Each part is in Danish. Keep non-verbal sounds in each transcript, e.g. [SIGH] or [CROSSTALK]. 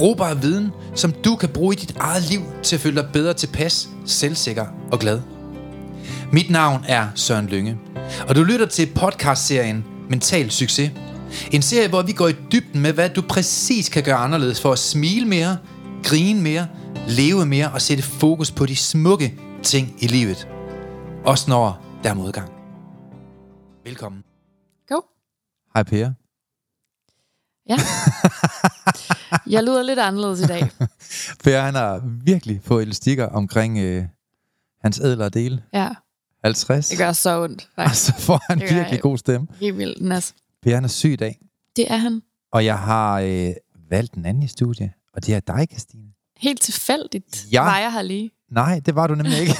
Brugbar viden, som du kan bruge i dit eget liv til at føle dig bedre tilpas, selvsikker og glad. Mit navn er Søren Lynge, og du lytter til podcastserien Mental Succes. En serie, hvor vi går i dybden med, hvad du præcis kan gøre anderledes for at smile mere, grine mere, leve mere og sætte fokus på de smukke ting i livet. Også når der er modgang. Velkommen. Go. Hej Per. Ja. [LAUGHS] Jeg lyder lidt anderledes i dag. [LAUGHS] Per han har virkelig fået elastikker omkring øh, hans ædlere dele. Ja, 50. det gør så ondt, Og faktisk. så får han Det virkelig god stemme. Helt vildt, Nas. Per han er syg i dag. Det er han. Og jeg har øh, valgt en anden i studie. Og det er dig, Christine. Helt tilfældigt Ja. var jeg her lige. Nej, det var du nemlig ikke. [LAUGHS]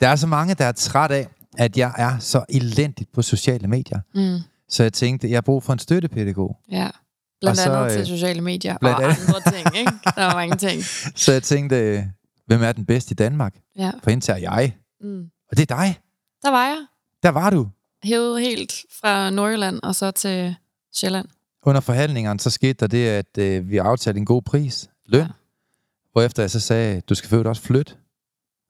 der er så mange, der er træt af, at jeg er så elendigt på sociale medier. Mm. Så jeg tænkte, jeg har brug for en støttepædagog. Ja. Blandt Og så, andet øh, til sociale medier blandt og andet. andre ting, ikke? Der er mange ting. [LAUGHS] Så jeg tænkte, øh, hvem er den bedste i Danmark? Ja. For hende tager jeg. Mm. Og det er dig. Der var jeg. Der var du. Hævet helt fra Nordjylland og så til Sjælland. Under forhandlingerne, så skete der det, at øh, vi aftalte en god pris. Løn. Ja. Hvorefter jeg så sagde, du skal født også flytte.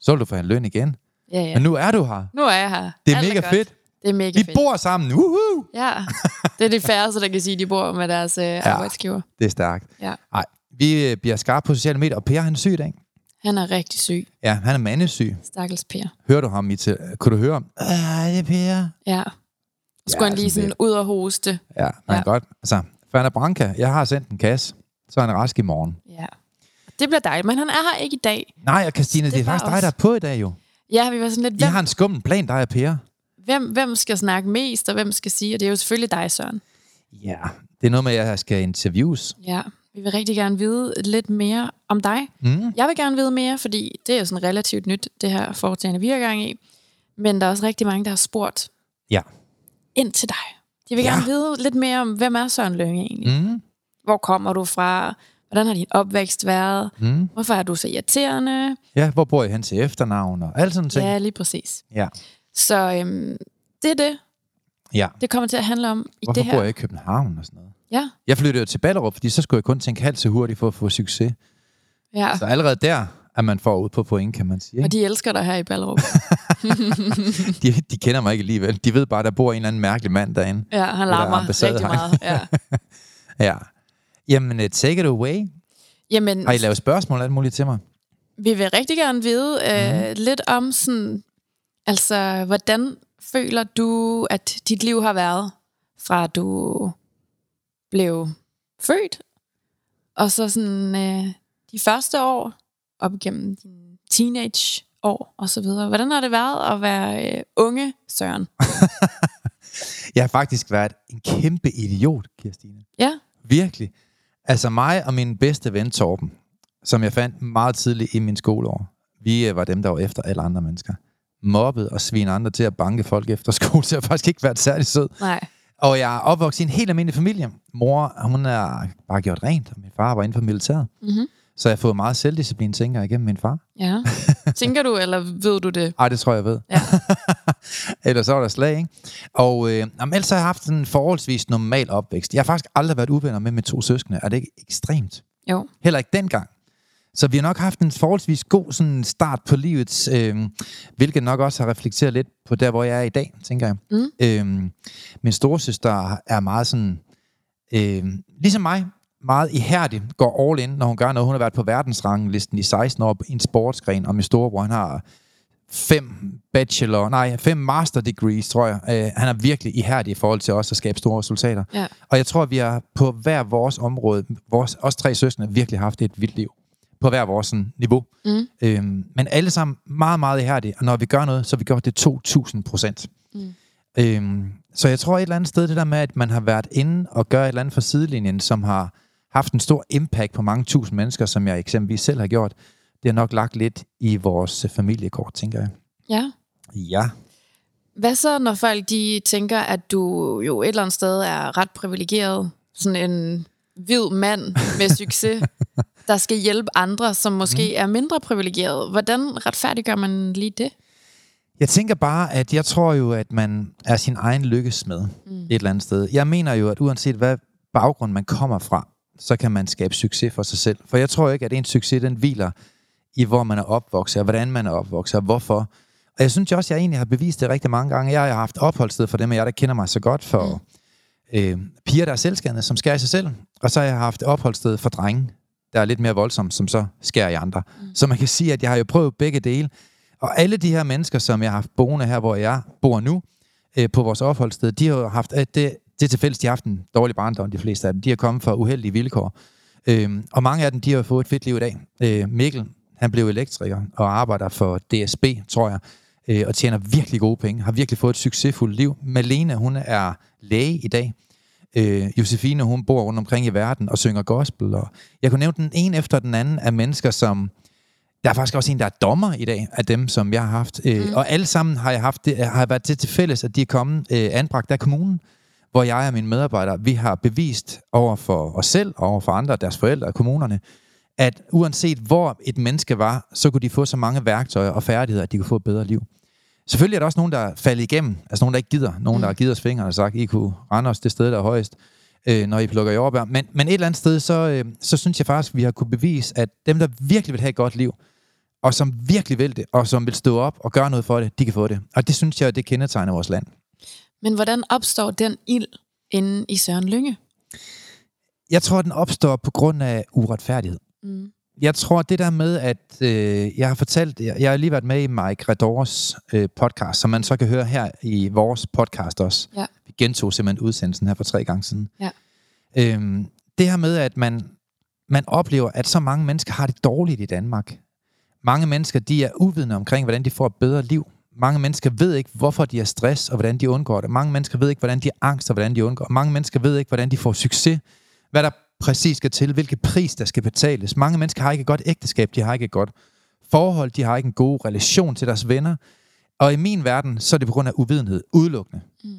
Så vil du få en løn igen. Ja, Ja. Men nu er du her. Nu er jeg her. Det er Alt mega godt. fedt. Det er mega Vi fedt. bor sammen. Uhuh! Ja, det er de færreste, der kan sige, at de bor med deres øh, arbejdsgiver. Det er stærkt. Ja. Nej, vi øh, bliver skarpe på sociale medier, og Per han er syg i dag. Han er rigtig syg. Ja, han er mandesyg. Stakkels Per. Hører du ham i til? Kunne du høre ham? Ah, det er Per. Ja. Så skulle Ja, han lige sådan sådan ud og hoste. Ja, er Ja. godt. Altså, Fana Branca, jeg har sendt en kasse, så er han rask i morgen. Ja. Det bliver dejligt, men han er her ikke i dag. Nej, og Christine, det, Det det er faktisk dig, os. der er på i dag jo. Ja, vi var sådan lidt, I har en skummel plan, dig og Per. Hvem, hvem skal snakke mest, og hvem skal sige, og det er jo selvfølgelig dig, Søren. Ja, det er noget med, at jeg skal interviews. Ja, vi vil rigtig gerne vide lidt mere om dig. Mm. Jeg vil gerne vide mere, fordi det er jo sådan relativt nyt, det her foretagende, vi har gang i. Men der er også rigtig mange, der har spurgt Ja. ind til dig. De vil Ja. gerne vide lidt mere om, hvem er Søren Lønge egentlig? Mm. Hvor kommer du fra? Hvordan har din opvækst været? Mm. Hvorfor er du så irriterende? Ja, hvor bor jeg hen til efternavn og alt sådan ting. Ja, lige præcis. Ja. Så øhm, det er det, ja. det kommer til at handle om i Hvorfor det bor her. jeg i København og sådan noget? Ja, Jeg flyttede jo til Ballerup, fordi så skulle jeg kun tænke halvt så hurtigt for at få succes. ja. Så allerede der er man forud på point, kan man sige. Og Ikke? de elsker dig her i Ballerup. [LAUGHS] De, de kender mig ikke alligevel. De ved bare, at der bor en eller anden mærkelig mand derinde. Ja, han larmer rigtig her. meget. Ja. [LAUGHS] Ja. Jamen, uh, take it away. Jamen, Har I lavet spørgsmål og alt muligt til mig? vi vil rigtig gerne vide øh, Mhm. lidt om sådan, altså, hvordan føler du, at dit liv har været, fra du blev født, og så sådan øh, de første år, op igennem dine teenage-år og så videre. Hvordan har det været at være øh, unge Søren? [LAUGHS] Jeg har faktisk været en kæmpe idiot, Kirstine. Ja, Virkelig. Altså mig og min bedste ven, Torben, som jeg fandt meget tidligt i min skoleår. Vi øh, var dem, der var efter alle andre mennesker. Mobbet og svine andre til at banke folk efter skole, så jeg har faktisk ikke været særlig sød. nej. Og jeg er opvokset i en helt almindelig familie. Mor, hun er bare gjort rent, og min far var inden for militæret. Mm-hmm. Så jeg har fået meget selvdisciplin, tænker jeg, igennem min far. Ja. [LAUGHS] Tænker du, eller ved du det? Ej, det tror jeg, jeg ved. Ja. [LAUGHS] Ellers så var der slag, ikke? Og øh, jamen, ellers har jeg haft en forholdsvis normal opvækst. Jeg har faktisk aldrig været uvenner med mine to søskende. Er det ikke ekstremt? Jo. Heller ikke dengang. Så vi har nok haft en forholdsvis god sådan, start på livet, øh, hvilket nok også har reflekteret lidt på der, hvor jeg er i dag, tænker jeg. Mm. Øh, min storesøster er meget sådan, øh, ligesom mig, meget ihærdig, går all in, når hun gør noget. Hun har været på verdensranglisten i 16 år i en sportsgren, og min storebror, han har fem bachelor, nej, fem master degrees, tror jeg. Øh, han er virkelig ihærdig i forhold til os at skabe store resultater. Ja. Og jeg tror, vi har på hver vores område, vores, os tre søskende, virkelig haft et vildt liv. På hver vores sådan, niveau. Mm. Øhm, men alle sammen meget, meget ihærdige. Og når vi gør noget, så vi gjort det 2.000 procent. Mm. Øhm, så jeg tror et eller andet sted, det der med, at man har været inde og gør et eller andet for sidelinjen, som har haft en stor impact på mange tusind mennesker, som jeg eksempelvis selv har gjort. Det har nok lagt lidt i vores familiekort, tænker jeg. Ja. Ja. Hvad så, når folk de tænker, at du jo et eller andet sted er ret privilegeret? Sådan en hvid mand med succes, [LAUGHS] der skal hjælpe andre, som måske mm. er mindre privilegeret. Hvordan retfærdiggør man lige det? Jeg tænker bare, at jeg tror jo, at man er sin egen lykkesmed mm. et eller andet sted. Jeg mener jo, at uanset hvad baggrund man kommer fra, så kan man skabe succes for sig selv. For jeg tror ikke, at en succes, den hviler i, hvor man er opvokset, og hvordan man er opvokset, og hvorfor. Og jeg synes også, at jeg egentlig har bevist det rigtig mange gange. Jeg har haft opholdssted for dem af jer, der kender mig så godt, for mm. øh, piger, der er selvskærende, som skærer i sig selv. Og så har jeg haft opholdssted for drenge, der er lidt mere voldsomt, som så skærer i andre. Mm. Så man kan sige, at jeg har jo prøvet begge dele. Og alle de her mennesker, som jeg har haft boende her, hvor jeg bor nu, øh, på vores opholdssted, de har haft, øh, det, det er tilfældigt, de har haft en dårlig barndom, de fleste af dem. De har kommet fra uheldige vilkår. Øhm, og mange af dem, de har fået et fedt liv i dag. Øh, Mikkel, han blev elektriker og arbejder for DSB, tror jeg, øh, og tjener virkelig gode penge. Har virkelig fået et succesfuldt liv. Malene, hun er læge i dag. Øh, Josefine, hun bor rundt omkring i verden og synger gospel. Og jeg kunne nævne den ene efter den anden af mennesker, som... Der er faktisk også en, der er dommer i dag, af dem, som jeg har haft. Øh, mm. Og alle sammen har jeg haft det, har været til til fælles, at de er kommet øh, anbragt af kommunen hvor jeg og mine medarbejdere, vi har bevist over for os selv, og over for andre, deres forældre og kommunerne, at uanset hvor et menneske var, så kunne de få så mange værktøjer og færdigheder, at de kunne få et bedre liv. Selvfølgelig er der også nogen, der falder igennem, altså nogen, der ikke gider, nogen, der har givet os fingre og sagt, I kunne rende os det sted, der er højest, øh, når I plukker jordbær. Men, men et eller andet sted, så, øh, så synes jeg faktisk, at vi har kunne bevise, at dem, der virkelig vil have et godt liv, og som virkelig vil det, og som vil stå op og gøre noget for det, de kan få det. Og det synes jeg, det kendetegner vores land. Men hvordan opstår den ild inde i Søren Lynge? Jeg tror, den opstår på grund af uretfærdighed. Mm. Jeg tror, det der med, at øh, jeg har fortalt, jeg, jeg har lige været med i Mike Redors øh, podcast, som man så kan høre her i vores podcast også. Ja. Vi gentog simpelthen udsendelsen her for tre gange siden. Ja. Øhm, det her med, at man, man oplever, at så mange mennesker har det dårligt i Danmark. Mange mennesker, de er uvidende omkring, hvordan de får et bedre liv. Mange mennesker ved ikke, hvorfor de har stress, og hvordan de undgår det. Mange mennesker ved ikke, hvordan de har angst, og hvordan de undgår Mange mennesker ved ikke, hvordan de får succes. Hvad der præcis skal til, hvilken pris, der skal betales. Mange mennesker har ikke et godt ægteskab, de har ikke et godt forhold, de har ikke en god relation til deres venner. Og i min verden, så er det på grund af uvidenhed, udelukkende. Mm.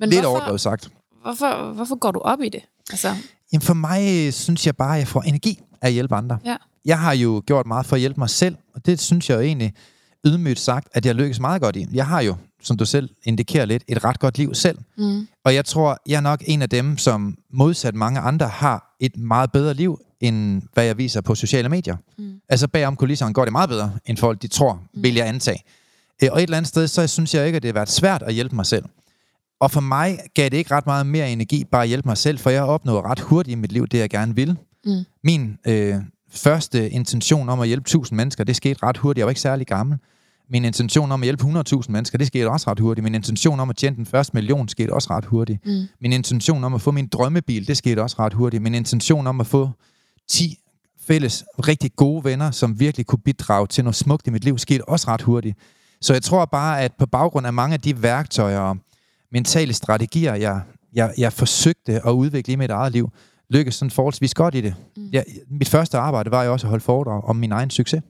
Men Lidt hvorfor, overdrevet sagt. Hvorfor, hvorfor går du op i det? Altså... Jamen for mig synes jeg bare, at jeg får energi af at hjælpe andre. Ja. Jeg har jo gjort meget for at hjælpe mig selv, og det synes jeg jo egentlig, ydmygt sagt, at jeg lykkes meget godt i. Jeg har jo, som du selv indikerer lidt, et ret godt liv selv. Mm. Og jeg tror, jeg er nok en af dem, som modsat mange andre har et meget bedre liv, end hvad jeg viser på sociale medier. Mm. Altså bagom kulisserne går det meget bedre, end folk de tror, mm. vil jeg antage. Øh, og et eller andet sted, så synes jeg ikke, at det har været svært at hjælpe mig selv. Og for mig gav det ikke ret meget mere energi bare at hjælpe mig selv, for jeg opnåede ret hurtigt i mit liv det, jeg gerne vil. Mm. Min øh, første intention om at hjælpe 1000 mennesker, det skete ret hurtigt. Jeg var ikke særlig gammel. Min intention om at hjælpe 100.000 mennesker, det skete også ret hurtigt. Min intention om at tjene den første million, skete også ret hurtigt. Mm. Min intention om at få min drømmebil, det skete også ret hurtigt. Min intention om at få 10 fælles, rigtig gode venner, som virkelig kunne bidrage til noget smukt i mit liv, skete også ret hurtigt. Så jeg tror bare, at på baggrund af mange af de værktøjer og mentale strategier, jeg, jeg, jeg forsøgte at udvikle i mit eget liv, lykkedes sådan forholdsvis godt i det. Mm. Jeg, mit første arbejde var jo også at holde foredrag om min egen succes.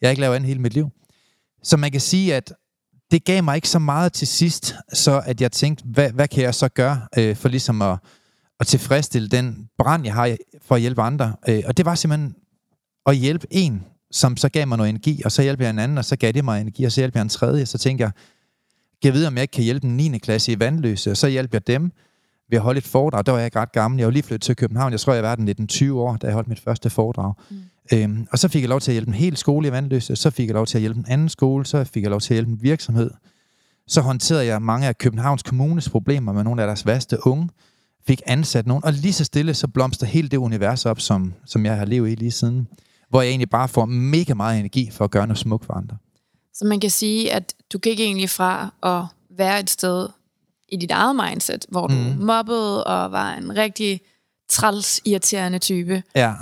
Jeg har ikke lavet andet hele mit liv. Så man kan sige, at det gav mig ikke så meget til sidst, så at jeg tænkte, hvad, hvad kan jeg så gøre øh, for ligesom at, at tilfredsstille den brand, jeg har for at hjælpe andre. Øh, og det var simpelthen at hjælpe en, som så gav mig noget energi, og så hjælper jeg en anden, og så gav det mig energi, og så hjælper jeg en tredje. Så tænker jeg, kan jeg vide, om jeg ikke kan hjælpe en 9. klasse i vandløse, og så hjælper jeg dem ved at holde et foredrag. Der var jeg ikke ret gammel. Jeg var lige flyttet til København. Jeg tror, jeg var den 19-20 år, da jeg holdt mit første foredrag. Mm. Øhm, og så fik jeg lov til at hjælpe en hel skole i Vandløse, så fik jeg lov til at hjælpe en anden skole, så fik jeg lov til at hjælpe en virksomhed. Så håndterede jeg mange af Københavns Kommunes problemer med nogle af deres værste unge, fik ansat nogen, og lige så stille, så blomster hele det univers op, som, som jeg har levet i lige siden, hvor jeg egentlig bare får mega meget energi for at gøre noget smukt for andre. Så man kan sige, at du gik egentlig fra at være et sted i dit eget mindset, hvor du mm. mobbede og var en rigtig træls, irriterende type, ja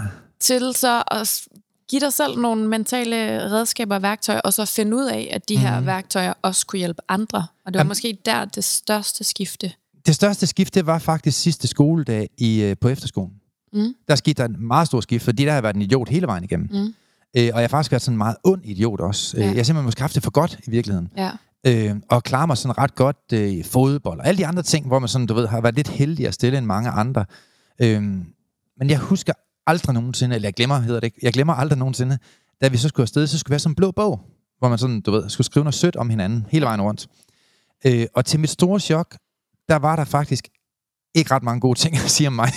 til så at give dig selv nogle mentale redskaber og værktøjer, og så finde ud af, at de mm. her værktøjer også kunne hjælpe andre. Og det var Jamen, måske der det største skifte. Det største skifte var faktisk sidste skoledag i, øh, på efterskolen. Mm. Der skete der en meget stor skift, fordi der har været en idiot hele vejen igennem. Mm. Øh, og jeg har faktisk været sådan en meget ond idiot også. Ja. Ja. Jeg har simpelthen måske haft det for godt i virkeligheden. Ja. Øh, og klarer mig sådan ret godt øh, i fodbold og alle de andre ting, hvor man sådan, du ved, har været lidt heldig at stille end mange andre. Øh, men jeg husker aldrig nogensinde, eller jeg glemmer, hedder det ikke, jeg glemmer aldrig nogensinde, da vi så skulle afsted, så skulle vi have sådan en blå bog, hvor man sådan, du ved, skulle skrive noget sødt om hinanden hele vejen rundt. Øh, og til mit store chok, der var der faktisk ikke ret mange gode ting at sige om mig.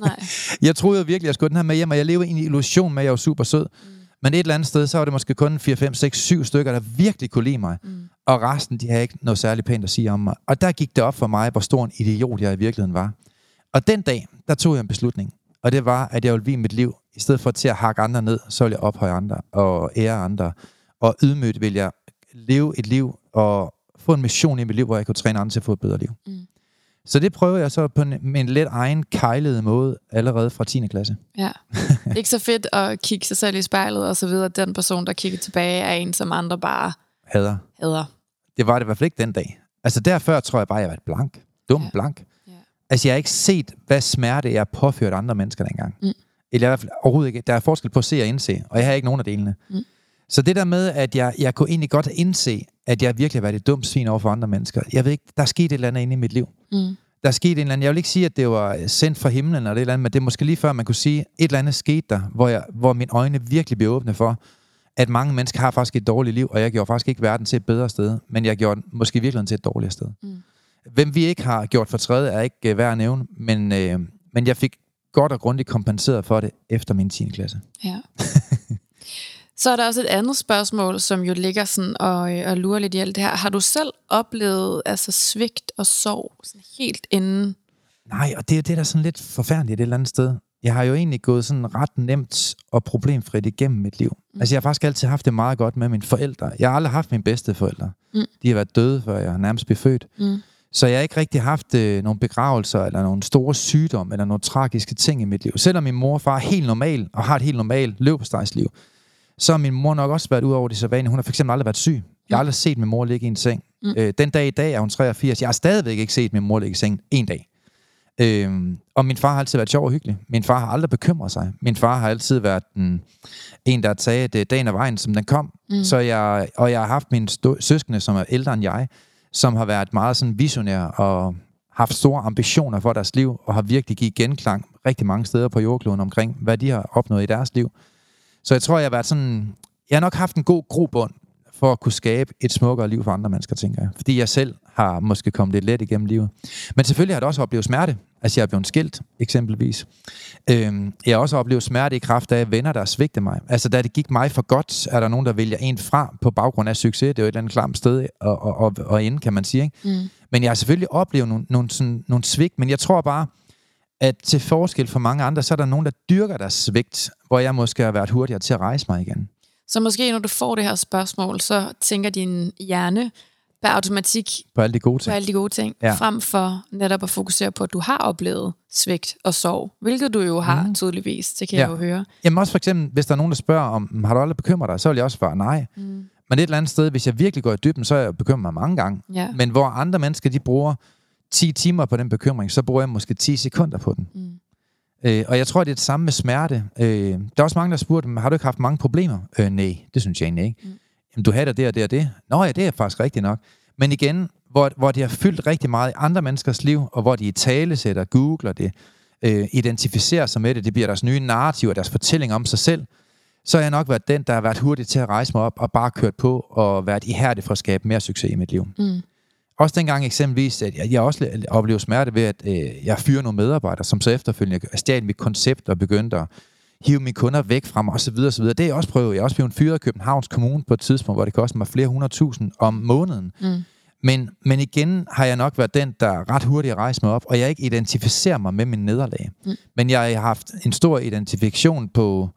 Nej. [LAUGHS] Jeg troede virkelig, at jeg skulle den her med hjem, og jeg levede i en illusion med, at jeg var super sød. Mm. Men et eller andet sted, så var det måske kun 4, 5, 6, 7 stykker, der virkelig kunne lide mig. Mm. Og resten, de havde ikke noget særligt pænt at sige om mig. Og der gik det op for mig, hvor stor en idiot jeg i virkeligheden var. Og den dag, der tog jeg en beslutning. Og det var, at jeg ville vie mit liv. I stedet for til at hakke andre ned, så ville jeg ophøje andre og ære andre. Og ydmygt vil jeg leve et liv og få en mission i mit liv, hvor jeg kunne træne andre til at få et bedre liv. Mm. Så det prøver jeg så på en, med en let egen kejlede måde allerede fra 10. klasse. Ja. [LAUGHS] Ikke så fedt at kigge sig selv i spejlet og så videre. Den person, der kigger tilbage, er en, som andre bare Hader. hader. Det var det i hvert fald ikke den dag. Altså derfor tror jeg bare, jeg var et blank. Dum Ja. blank. Ja. Altså jeg har ikke set, hvad smerte jeg har påført andre mennesker dengang. Mm. Eller i hvert fald overhovedet ikke. Der er forskel på at se og indse, og jeg har ikke nogen af delene. Mm. Så det der med, at jeg, jeg kunne egentlig godt indse, at jeg virkelig har været et dumt svin over for andre mennesker. Jeg ved ikke, der er sket et eller andet inde i mit liv. Mm. Der er sket en eller anden, jeg vil ikke sige, at det var sendt fra himlen eller et eller andet, men det er måske lige før, man kunne sige, et eller andet skete der, hvor, jeg, hvor mine øjne virkelig blev åbne for, at mange mennesker har faktisk et dårligt liv, og jeg gjorde faktisk ikke verden til et bedre sted, men jeg gjorde måske i virkeligheden til et dårligere sted. Mm. Hvem vi ikke har gjort for træde, er ikke uh, værd at nævne, men, øh, men jeg fik godt og grundigt kompenseret for det efter min 10. klasse. Ja. [LAUGHS] Så er der også et andet spørgsmål, som jo ligger sådan og, øh, og lurer lidt i alt det her. Har du selv oplevet altså svigt og sorg sådan helt inden? Nej, og det, det er da sådan lidt forfærdeligt et eller andet sted. Jeg har jo egentlig gået sådan ret nemt og problemfrit igennem mit liv. Mm. Altså jeg har faktisk altid haft det meget godt med mine forældre. Jeg har aldrig haft mine bedste forældre. Mm. De har været døde, før jeg nærmest blev født. Mm. Så jeg har ikke rigtig haft øh, nogle begravelser, eller nogle store sygdomme, eller nogle tragiske ting i mit liv. Selvom min mor og far er helt normal, og har et helt normalt løbestejsliv, så har min mor nok også været ud over det sædvanlige. Hun har fx aldrig været syg. Jeg har aldrig set min mor ligge i en seng. Mm. Mm. Øh, den dag i dag er hun 83. Jeg har stadigvæk ikke set min mor ligge i seng en dag. Øhm, og min far har altid været sjov og hyggelig. Min far har aldrig bekymret sig. Min far har altid været den, en, der sagde, at det er dagen og vejen, som den kom. Mm. Mm. Så jeg, og jeg har haft mine stå- søskende, som er ældre end jeg, som har været meget sådan visionær og haft store ambitioner for deres liv, og har virkelig givet genklang rigtig mange steder på jordkloden omkring, hvad de har opnået i deres liv. Så jeg tror, jeg har været sådan... Jeg har nok haft en god grobund for at kunne skabe et smukkere liv for andre mennesker, tænker jeg. Fordi jeg selv har måske kommet lidt let igennem livet. Men selvfølgelig har jeg også oplevet smerte. Altså jeg er blevet skilt, eksempelvis. Øhm, jeg har også oplevet smerte i kraft af venner, der svigtede mig. Altså da det gik mig for godt, er der nogen, der vælger en fra på baggrund af succes. Det er jo et eller andet klamt sted at, at, at, at ende, kan man sige. Ikke? Mm. Men jeg har selvfølgelig oplevet nogle, nogle, sådan, nogle svigt, men jeg tror bare, at til forskel for mange andre, så er der nogen, der dyrker deres svigt, hvor jeg måske har været hurtigere til at rejse mig igen. Så måske når du får det her spørgsmål, så tænker din hjerne per automatik På alle de gode på ting. alle de gode ting, ja. Frem for netop at fokusere på, at du har oplevet svigt og sorg, hvilket du jo har mm. Tydeligvis, det kan Ja. jeg jo høre. Jamen også for eksempel, hvis der er nogen, der spørger om, har du aldrig bekymret dig, så vil jeg også svare nej. Mm. Men et eller andet sted, hvis jeg virkelig går i dybden, så er jeg bekymret mig mange gange. Ja. Men hvor andre mennesker, de bruger 10 timer på den bekymring, så bruger jeg måske 10 sekunder på den. Mm. Øh, og jeg tror, det er det samme med smerte. Øh, der er også mange, der har spurgt, "Men har du ikke haft mange problemer? Øh, nej, det synes jeg egentlig ikke. Mm. Jamen, du havde det og det og det. Nå ja, det er faktisk rigtigt nok. Men igen, hvor, hvor det har fyldt rigtig meget i andre menneskers liv, og hvor de i tale sætter, googler det, øh, identificerer sig med det, det bliver deres nye narrativ og deres fortælling om sig selv, så har jeg nok været den, der har været hurtig til at rejse mig op og bare kørt på og været ihærdig for at skabe mere succes i mit liv. Mm. Også dengang eksempelvis, at jeg, jeg også oplevede smerte ved, at øh, jeg fyrer nogle medarbejdere, som så efterfølgende stjal mit koncept og begyndte at hive mine kunder væk fra mig osv. osv. Det har jeg også prøvet. Jeg har også blevet fyret af Københavns Kommune på et tidspunkt, hvor det kostede mig flere hundrede tusind om måneden. Mm. Men, men igen har jeg nok været den, der ret hurtigt rejser mig op, og jeg ikke identificerer mig med min nederlag. Mm. Men jeg har haft en stor identifikation på,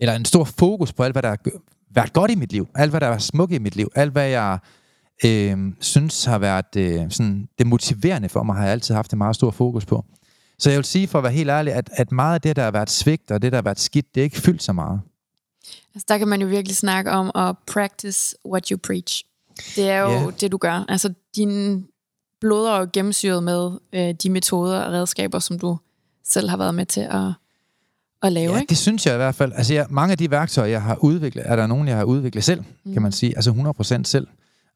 eller en stor fokus på alt, hvad der har været godt i mit liv. Alt, hvad der været smukt i mit liv. Alt, hvad jeg øh, synes har været øh, sådan, det motiverende for mig, har jeg altid haft en meget stor fokus på. Så jeg vil sige, for at være helt ærlig, at, at meget af det, der har været svigt, og det, der har været skidt, det er ikke fyldt så meget. Altså, der kan man jo virkelig snakke om at practice what you preach. Det er jo Ja. det, du gør. Altså, din blod er jo gennemsyret med øh, de metoder og redskaber, som du selv har været med til at at lave, Ja, ikke? det synes jeg i hvert fald. Altså, jeg, mange af de værktøjer, jeg har udviklet, er der nogen, jeg har udviklet selv, mm. kan man sige. Altså 100% selv.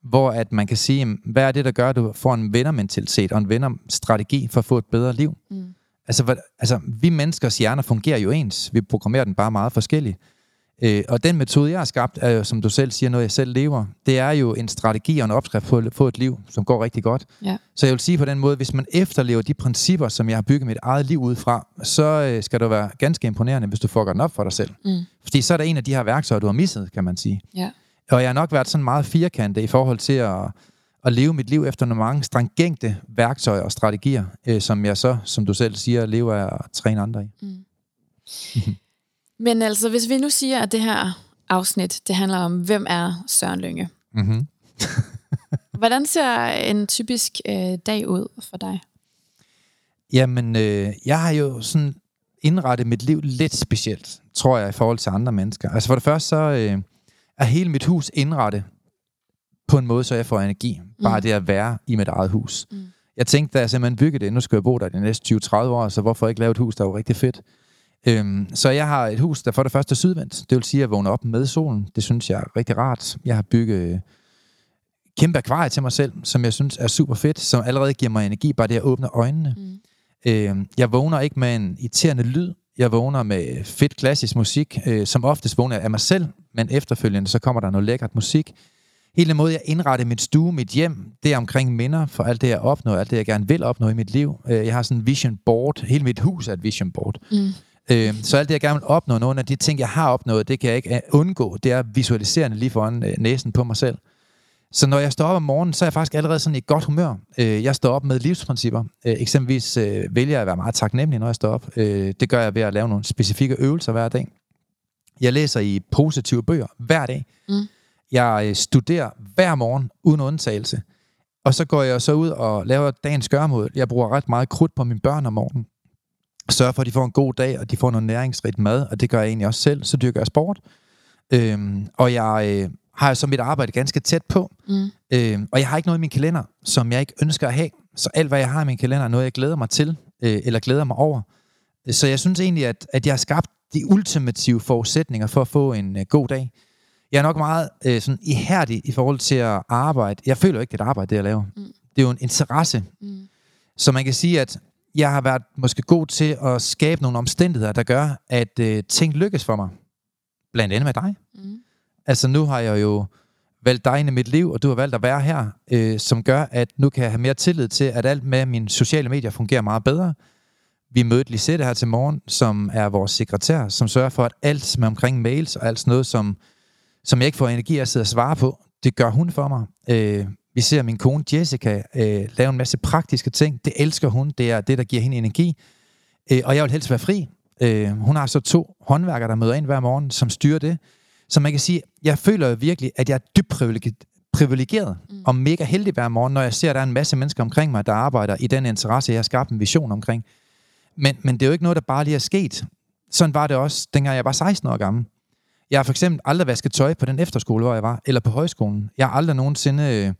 Hvor at man kan sige, jamen, hvad er det, der gør, at du får en vennermentalitet og en vennerstrategi for at få et bedre liv? Mm. Altså, hvad, altså, vi menneskers hjerner fungerer jo ens. Vi programmerer den bare meget forskelligt. Øh, og den metode, jeg har skabt, er jo, som du selv siger, noget jeg selv lever. Det er jo en strategi og en opskrift på at få et liv, som går rigtig godt. Ja. Så jeg vil sige på den måde, hvis man efterlever de principper, som jeg har bygget mit eget liv ud fra, så øh, skal det være ganske imponerende, hvis du får den op for dig selv. Mm. Fordi så er der en af de her værktøjer, du har misset, kan man sige. Ja. Og jeg har nok været sådan meget firkantet i forhold til at, at leve mit liv efter nogle mange stringente værktøjer og strategier, øh, som jeg så, som du selv siger, lever af at træne andre i. Men altså, hvis vi nu siger, at det her afsnit, det handler om, hvem er Søren Lynge? Mm-hmm. [LAUGHS] Hvordan ser en typisk øh, dag ud for dig? Jamen, øh, jeg har jo sådan indrettet mit liv lidt specielt, tror jeg, i forhold til andre mennesker. Altså for det første, så øh, er hele mit hus indrettet på en måde, så jeg får energi. Bare Mm. det at være i mit eget hus. Mm. Jeg tænkte, da jeg simpelthen byggede det, nu skal jeg bo der de næste 20-30 år, så hvorfor ikke lave et hus, der er rigtig fedt. Øhm, så jeg har et hus, der for det første er sydvendt. Det vil sige, at jeg vågner op med solen. Det synes jeg er rigtig rart. Jeg har bygget kæmpe akvarie til mig selv, som jeg synes er super fedt, som allerede giver mig energi, bare det at åbne øjnene. Mm. Øh, jeg vågner ikke med en irriterende lyd. Jeg vågner med fedt klassisk musik. Øh, som oftest vågner af mig selv, men efterfølgende så kommer der noget lækkert musik. Hele den måde, jeg indretter mit stue, mit hjem, det er omkring minder for alt det, jeg opnår, alt det, jeg gerne vil opnå i mit liv. Øh, jeg har sådan en vision board. Hele mit hus er et vision board. Mm. Øh, så alt det, jeg gerne vil opnå, nogle af de ting, jeg har opnået, det kan jeg ikke øh, undgå. Det er visualiserende lige foran øh, næsen på mig selv. Så når jeg står op om morgenen, så er jeg faktisk allerede sådan i godt humør. Øh, jeg står op med livsprincipper. Øh, eksempelvis øh, vælger jeg at være meget taknemmelig, når jeg står op. Øh, det gør jeg ved at lave nogle specifikke øvelser hver dag. Jeg læser i positive bøger hver dag. Mm. Jeg øh, studerer hver morgen uden undtagelse. Og så går jeg så ud og laver dagens gørmål. Jeg bruger ret meget krudt på mine børn om morgenen. Sørger for, at de får en god dag, og de får noget næringsrigt mad, og det gør jeg egentlig også selv. Så dyrker jeg sport. Øhm, og jeg øh, har så mit arbejde ganske tæt på. Mm. Øhm, og jeg har ikke noget i min kalender, som jeg ikke ønsker at have. Så alt, hvad jeg har i min kalender, er noget, jeg glæder mig til, øh, eller glæder mig over. Så jeg synes egentlig, at, at jeg har skabt de ultimative forudsætninger for at få en øh, god dag. Jeg er nok meget øh, sådan ihærdig i forhold til at arbejde. Jeg føler jo ikke, det er et arbejde, det jeg laver. Mm. Det er jo en interesse. Mm. Så man kan sige, at jeg har været måske god til at skabe nogle omstændigheder, der gør, at øh, ting lykkes for mig. Blandt andet med dig. Mm. Altså nu har jeg jo valgt dig ind i mit liv, og du har valgt at være her, øh, som gør, at nu kan jeg have mere tillid til, at alt med mine sociale medier fungerer meget bedre. Vi mødte Lisette her til morgen, som er vores sekretær, som sørger for, at alt er omkring mails og alt sådan noget, som, som jeg ikke får energi af at sidde og svare på, det gør hun for mig. Øh, vi ser min kone Jessica øh, lave en masse praktiske ting. Det elsker hun. Det er det, der giver hende energi. Øh, og jeg vil helst være fri. Øh, hun har så to håndværkere, der møder ind hver morgen, som styrer det. Så man kan sige, jeg føler jo virkelig, at jeg er dybt privilegeret, privilegeret mm. og mega heldig hver morgen, når jeg ser, at der er en masse mennesker omkring mig, der arbejder i den interesse, jeg har skabt en vision omkring. Men, men det er jo ikke noget, der bare lige er sket. Sådan var det også, dengang jeg var 16 år gammel. Jeg har for eksempel aldrig vasket tøj på den efterskole, hvor jeg var, eller på højskolen. Jeg har aldrig nogensinde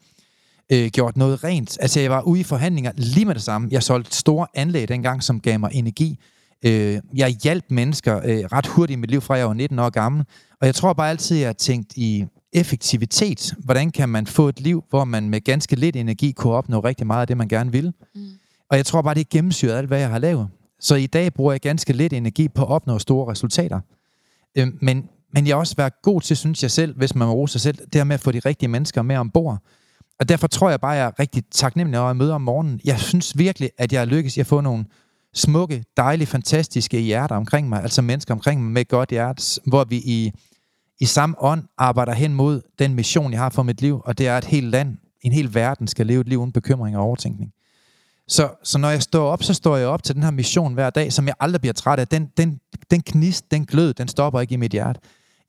øh, øh, gjort noget rent. Altså, jeg var ude i forhandlinger lige med det samme. Jeg solgte store anlæg dengang, som gav mig energi. Øh, jeg hjalp mennesker øh, ret hurtigt i mit liv, fra jeg var 19 år gammel. Og jeg tror bare altid, jeg har tænkt i effektivitet. Hvordan kan man få et liv, hvor man med ganske lidt energi kunne opnå rigtig meget af det, man gerne vil? Mm. Og jeg tror bare, det er gennemsyret alt, hvad jeg har lavet. Så i dag bruger jeg ganske lidt energi på at opnå store resultater. Øh, men, men jeg har også været god til, synes jeg selv, hvis man må rose sig selv, det her med at få de rigtige mennesker med ombord. Og derfor tror jeg bare, at jeg er rigtig taknemmelig, når jeg møder om morgenen. Jeg synes virkelig, at jeg har lykkes i at få nogle smukke, dejlige, fantastiske hjerter omkring mig, altså mennesker omkring mig med godt hjerte, hvor vi i, i samme ånd arbejder hen mod den mission, jeg har for mit liv, og det er, at et helt land, en hel verden skal leve et liv uden bekymring og overtænkning. Så, så når jeg står op, så står jeg op til den her mission hver dag, som jeg aldrig bliver træt af. Den, den, den knist, den glød, den stopper ikke i mit hjerte.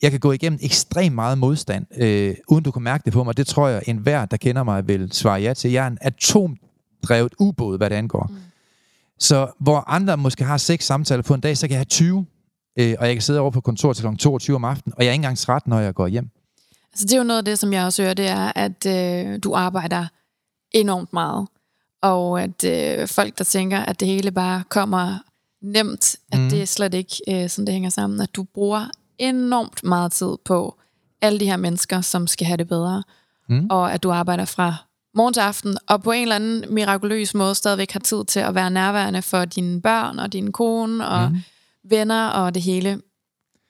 Jeg kan gå igennem ekstremt meget modstand, øh, uden du kan mærke det på mig. Det tror jeg, enhver, der kender mig, vil svare ja til. Jeg er en atomdrevet ubåd, hvad det angår. Mm. Så hvor andre måske har seks samtaler på en dag, så kan jeg have 20. Øh, og jeg kan sidde over på kontor til kl. 22 om aftenen, og jeg er ikke engang træt, når jeg går hjem. Altså det er jo noget af det, som jeg også hører, det er, at øh, du arbejder enormt meget. Og at øh, folk, der tænker, at det hele bare kommer nemt, at mm. det er slet ikke øh, sådan, det hænger sammen. At du bruger enormt meget tid på alle de her mennesker, som skal have det bedre. Mm. Og at du arbejder fra morgen til aften, og på en eller anden mirakuløs måde stadigvæk har tid til at være nærværende for dine børn og din kone og mm. venner og det hele.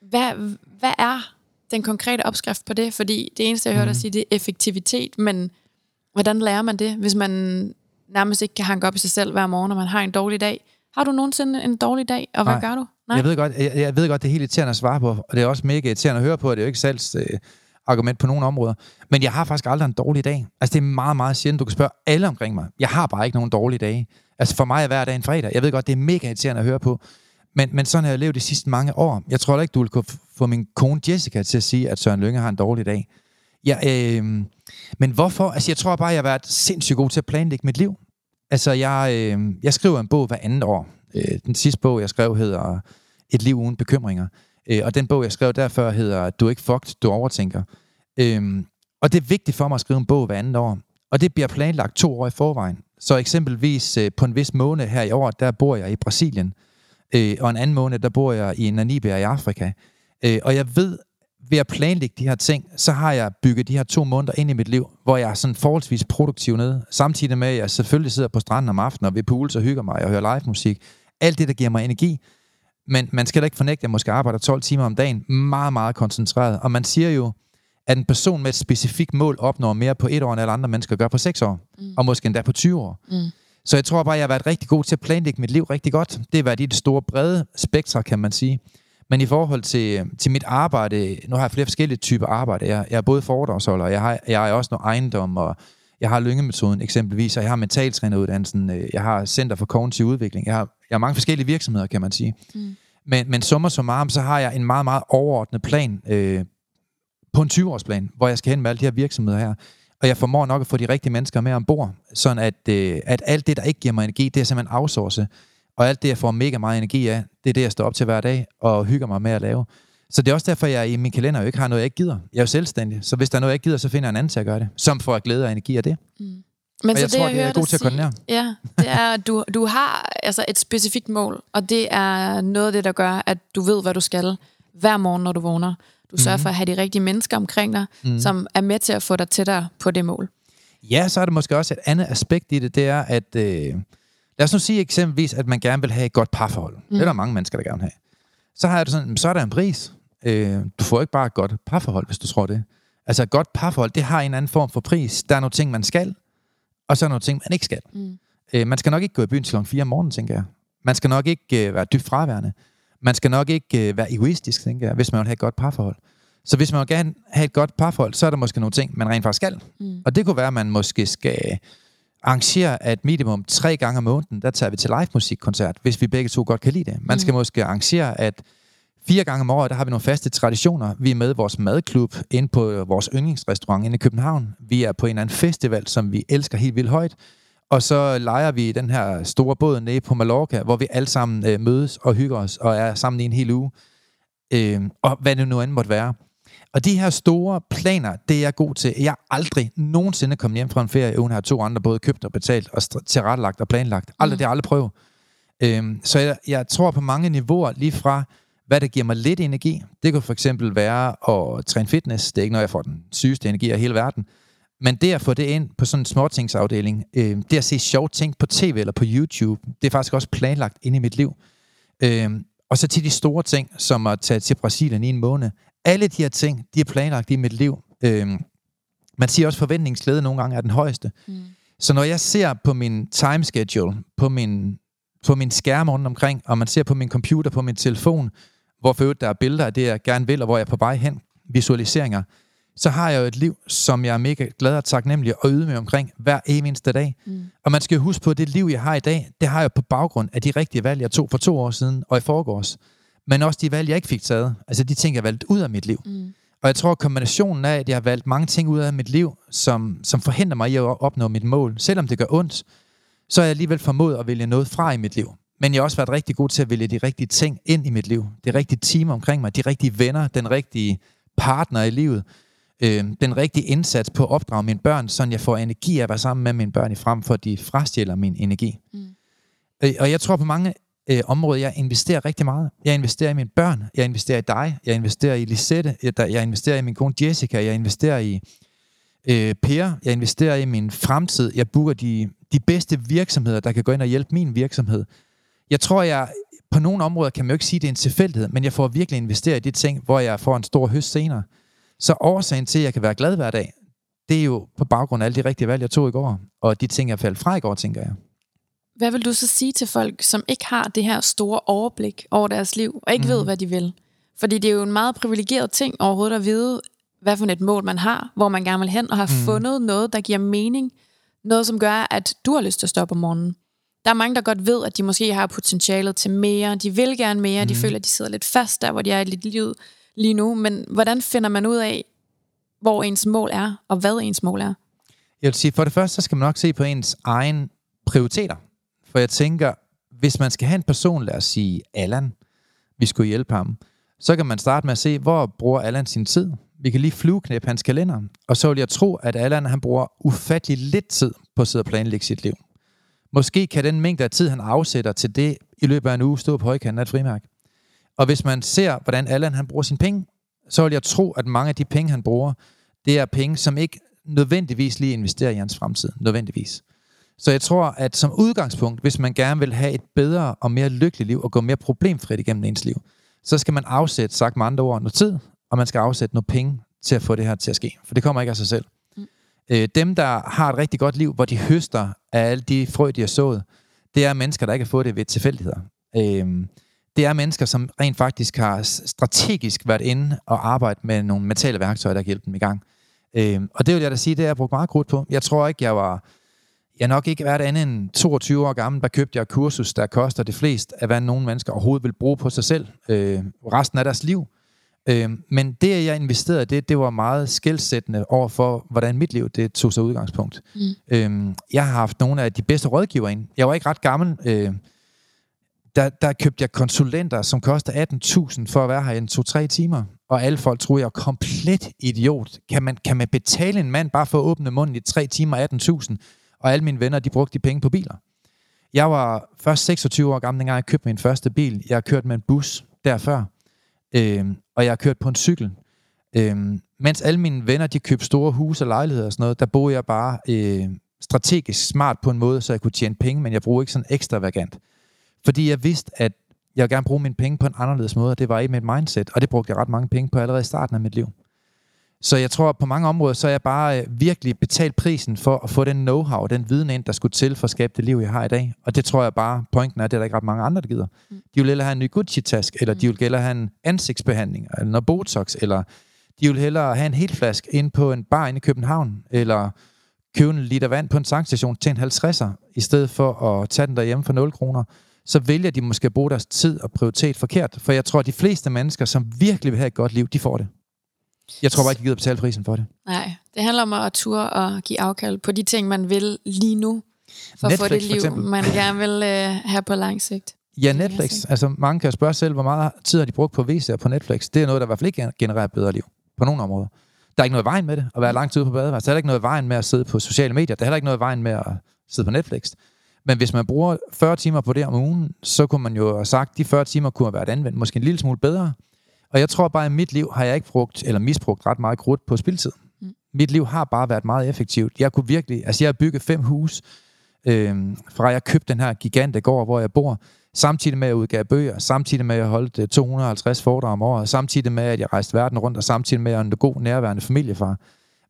Hvad, hvad er den konkrete opskrift på det? Fordi det eneste, jeg hørte dig mm. sige, det er effektivitet, men hvordan lærer man det, hvis man nærmest ikke kan hanke op i sig selv hver morgen, når man har en dårlig dag? Har du nogensinde en dårlig dag, og hvad Nej. gør du? Nej. Jeg ved godt, jeg, jeg ved godt, det er helt irriterende at svare på, og det er også mega irriterende at høre på, og det er jo ikke salgs øh, argument på nogle områder. Men jeg har faktisk aldrig en dårlig dag. Altså det er meget, meget sjældent, du kan spørge alle omkring mig. Jeg har bare ikke nogen dårlige dage. Altså for mig er hver dag en fredag. Jeg ved godt, det er mega irriterende at høre på. Men, men sådan har jeg levet de sidste mange år. Jeg tror ikke, du vil kunne få min kone Jessica til at sige, at Søren Lønge har en dårlig dag. Ja, øh, men hvorfor? Altså jeg tror bare, jeg har været sindssygt god til at planlægge mit liv. Altså jeg, øh, jeg skriver en bog hver andet år. Øh, den sidste bog, jeg skrev, hedder Et liv uden bekymringer. Øh, og den bog, jeg skrev derfor, hedder Du er ikke fucked, du overtænker. Øh, og det er vigtigt for mig at skrive en bog hver andet år. Og det bliver planlagt to år i forvejen. Så eksempelvis øh, på en vis måned her i år, der bor jeg i Brasilien. Øh, og en anden måned, der bor jeg i Namibia i Afrika. Øh, og jeg ved, ved at planlægge de her ting, så har jeg bygget de her to måneder ind i mit liv, hvor jeg er sådan forholdsvis produktiv nede. Samtidig med, at jeg selvfølgelig sidder på stranden om aftenen og ved pools og hygger mig og hører live musik. Alt det, der giver mig energi. Men man skal da ikke fornægte, at jeg måske arbejder 12 timer om dagen, meget, meget koncentreret. Og man siger jo, at en person med et specifikt mål opnår mere på et år, end alle andre mennesker gør på 6 år. Mm. Og måske endda på 20 år. Mm. Så jeg tror bare, at jeg har været rigtig god til at planlægge mit liv rigtig godt. Det har været i det store, brede spektre, kan man sige. Men i forhold til, til mit arbejde, nu har jeg flere forskellige typer arbejde. Jeg, jeg er både foredragsholder, jeg har, jeg er også noget ejendom, og jeg har lyngemetoden eksempelvis, og jeg har mentaltræneruddannelsen, øh, jeg har Center for Kognitiv Udvikling, jeg har, jeg har mange forskellige virksomheder, kan man sige. Mm. Men, men summer summarum, så har jeg en meget, meget overordnet plan øh, på en 20-årsplan, hvor jeg skal hen med alle de her virksomheder her. Og jeg formår nok at få de rigtige mennesker med ombord, sådan at, øh, at alt det, der ikke giver mig energi, det er simpelthen outsource. Og alt det, jeg får mega meget energi af, det er det, jeg står op til hver dag og hygger mig med at lave. Så det er også derfor, jeg i min kalender jo ikke har noget, jeg ikke gider. Jeg er jo selvstændig, så hvis der er noget, jeg ikke gider, så finder jeg en anden til at gøre det, som får glæde og energi af det. Mm. Men og så jeg det, tror, jeg det er god til at koordinere. Ja, det er, at du, du har altså et specifikt mål, og det er noget af det, der gør, at du ved, hvad du skal hver morgen, når du vågner. Du sørger mm. for at have de rigtige mennesker omkring dig, mm. som er med til at få dig tættere på det mål. Ja, så er der måske også et andet aspekt i det, det er, at øh, lad os nu sige eksempelvis, at man gerne vil have et godt parforhold. Mm. Det er der mange mennesker, der gerne vil have. Så har det sådan, så er der en pris. Øh, du får ikke bare et godt parforhold, hvis du tror det. Altså et godt parforhold, det har en anden form for pris. Der er nogle ting, man skal, og så er nogle ting, man ikke skal. Mm. Øh, man skal nok ikke gå i byen til kl. 4 om morgenen, tænker jeg. Man skal nok ikke øh, være dybt fraværende. Man skal nok ikke øh, være egoistisk, tænker jeg, hvis man vil have et godt parforhold. Så hvis man vil gerne have et godt parforhold, så er der måske nogle ting, man rent faktisk skal. Mm. Og det kunne være, at man måske skal arrangere, at minimum tre gange om måneden, der tager vi til live musikkoncert, hvis vi begge to godt kan lide det. Man mm. skal måske arrangere, at fire gange om året, der har vi nogle faste traditioner. Vi er med i vores madklub ind på vores yndlingsrestaurant inde i København. Vi er på en eller anden festival, som vi elsker helt vildt højt. Og så leger vi den her store båd nede på Mallorca, hvor vi alle sammen øh, mødes og hygger os og er sammen i en hel uge. Øh, og hvad det nu end måtte være. Og de her store planer, det er jeg god til. Jeg er aldrig nogensinde kommet hjem fra en ferie, uden at have to andre både købt og betalt og tilrettelagt og planlagt. Aldrig, mm. det har jeg aldrig prøvet. Øhm, så jeg, jeg tror på mange niveauer, lige fra hvad der giver mig lidt energi. Det kunne for eksempel være at træne fitness. Det er ikke noget, jeg får den sygeste energi af hele verden. Men det at få det ind på sådan en småtingsafdeling, øh, det at se sjove ting på tv eller på YouTube, det er faktisk også planlagt ind i mit liv. Øh, og så til de store ting, som at tage til Brasilien i en måned. Alle de her ting, de er planlagt i mit liv. Øhm, man siger også, at forventningsglæde nogle gange er den højeste. Mm. Så når jeg ser på min time schedule, på min, på min skærm rundt omkring, og man ser på min computer, på min telefon, hvor for der er billeder af det, jeg gerne vil, og hvor jeg er på vej hen, visualiseringer, så har jeg jo et liv, som jeg er mega glad og taknemmelig og med omkring hver eneste dag. Mm. Og man skal jo huske på, at det liv, jeg har i dag, det har jeg på baggrund af de rigtige valg, jeg tog for to år siden og i forgårs men også de valg, jeg ikke fik taget. Altså de ting, jeg valgte ud af mit liv. Mm. Og jeg tror, at kombinationen af, at jeg har valgt mange ting ud af mit liv, som, som forhindrer mig i at opnå mit mål, selvom det gør ondt, så har jeg alligevel formået at vælge noget fra i mit liv. Men jeg har også været rigtig god til at vælge de rigtige ting ind i mit liv. Det rigtige team omkring mig, de rigtige venner, den rigtige partner i livet, øh, den rigtige indsats på at opdrage mine børn, så jeg får energi af at være sammen med mine børn i frem for, at de frastjæler min energi. Mm. Øh, og jeg tror på mange øh, område, jeg investerer rigtig meget. Jeg investerer i mine børn, jeg investerer i dig, jeg investerer i Lisette, øh, jeg, jeg investerer i min kone Jessica, jeg investerer i øh, Per, jeg investerer i min fremtid, jeg booker de, de bedste virksomheder, der kan gå ind og hjælpe min virksomhed. Jeg tror, jeg på nogle områder kan man jo ikke sige, at det er en tilfældighed, men jeg får virkelig investeret i de ting, hvor jeg får en stor høst senere. Så årsagen til, at jeg kan være glad hver dag, det er jo på baggrund af alle de rigtige valg, jeg tog i går, og de ting, jeg faldt fra i går, tænker jeg. Hvad vil du så sige til folk, som ikke har det her store overblik over deres liv, og ikke mm. ved, hvad de vil? Fordi det er jo en meget privilegeret ting overhovedet at vide, hvad for et mål man har, hvor man gerne vil hen, og har mm. fundet noget, der giver mening. Noget, som gør, at du har lyst til at stoppe om morgenen. Der er mange, der godt ved, at de måske har potentialet til mere. De vil gerne mere. Mm. De føler, at de sidder lidt fast der, hvor de er i lidt liv lige nu. Men hvordan finder man ud af, hvor ens mål er, og hvad ens mål er? Jeg vil sige, for det første, så skal man nok se på ens egen prioriteter. For jeg tænker, hvis man skal have en person, lad os sige Allan, vi skulle hjælpe ham, så kan man starte med at se, hvor bruger Allan sin tid. Vi kan lige flueknæppe hans kalender. Og så vil jeg tro, at Allan han bruger ufattelig lidt tid på at sidde og planlægge sit liv. Måske kan den mængde af tid, han afsætter til det, i løbet af en uge stå på højkanten af et frimærk. Og hvis man ser, hvordan Allan han bruger sine penge, så vil jeg tro, at mange af de penge, han bruger, det er penge, som ikke nødvendigvis lige investerer i hans fremtid. Nødvendigvis. Så jeg tror, at som udgangspunkt, hvis man gerne vil have et bedre og mere lykkeligt liv, og gå mere problemfrit igennem ens liv, så skal man afsætte, sagt med andre ord, noget tid, og man skal afsætte noget penge til at få det her til at ske. For det kommer ikke af sig selv. Mm. Øh, dem, der har et rigtig godt liv, hvor de høster af alle de frø, de har sået, det er mennesker, der ikke har fået det ved tilfældigheder. Øh, det er mennesker, som rent faktisk har strategisk været inde og arbejdet med nogle mentale værktøjer, der kan hjælpe dem i gang. Øh, og det vil jeg da sige, det har jeg brugt meget krudt på. Jeg tror ikke, jeg var jeg nok ikke været andet end 22 år gammel, der købte jeg et kursus, der koster det flest af, hvad nogle mennesker overhovedet vil bruge på sig selv øh, resten af deres liv. Øh, men det, jeg investerede det, det var meget skældsættende over for, hvordan mit liv det tog sig udgangspunkt. Mm. Øh, jeg har haft nogle af de bedste rådgivere ind. Jeg var ikke ret gammel. Øh, der, der købte jeg konsulenter, som koster 18.000 for at være her i 2-3 timer. Og alle folk troede, jeg var komplet idiot. Kan man, kan man betale en mand bare for at åbne munden i 3 timer 18.000? Og alle mine venner, de brugte de penge på biler. Jeg var først 26 år gammel, dengang jeg købte min første bil. Jeg har kørt med en bus derfør, øh, og jeg har kørt på en cykel. Øh, mens alle mine venner, de købte store huse og lejligheder og sådan noget, der boede jeg bare øh, strategisk smart på en måde, så jeg kunne tjene penge, men jeg brugte ikke sådan ekstravagant. Fordi jeg vidste, at jeg ville gerne bruge mine penge på en anderledes måde, og det var i mit mindset, og det brugte jeg ret mange penge på allerede i starten af mit liv. Så jeg tror, på mange områder, så er jeg bare øh, virkelig betalt prisen for at få den know-how, den viden ind, der skulle til for at skabe det liv, jeg har i dag. Og det tror jeg bare, pointen er, at det er der ikke ret mange andre, der gider. Mm. De vil hellere have en ny Gucci-task, eller mm. de vil hellere have en ansigtsbehandling, eller noget Botox, eller de vil hellere have en helt flask ind på en bar inde i København, eller købe en liter vand på en tankstation til en 50'er, i stedet for at tage den derhjemme for 0 kroner så vælger de måske at bruge deres tid og prioritet forkert. For jeg tror, at de fleste mennesker, som virkelig vil have et godt liv, de får det. Jeg tror bare ikke, de gider betale prisen for det. Nej, det handler om at ture og give afkald på de ting, man vil lige nu, for Netflix, at få det liv, man gerne vil uh, have på lang sigt. Ja, Netflix. Altså, mange kan spørge selv, hvor meget tid har de brugt på VC'er på Netflix. Det er noget, der i hvert fald ikke genererer bedre liv. På nogle områder. Der er ikke noget i vejen med det, at være lang tid på badeværelset. Der er ikke noget i vejen med at sidde på sociale medier. Der er heller ikke noget i vejen med at sidde på Netflix. Men hvis man bruger 40 timer på det om ugen, så kunne man jo have sagt, at de 40 timer kunne have været anvendt måske en lille smule bedre. Og jeg tror bare, at i mit liv har jeg ikke brugt eller misbrugt ret meget krudt på spiltid. Mm. Mit liv har bare været meget effektivt. Jeg kunne virkelig, altså jeg har bygget fem hus, øh, fra jeg købte den her gigante gård, hvor jeg bor, samtidig med at jeg udgav bøger, samtidig med at jeg holdt 250 øh, foredrag om året, samtidig med at jeg rejste verden rundt, og samtidig med at jeg er en god nærværende familiefar.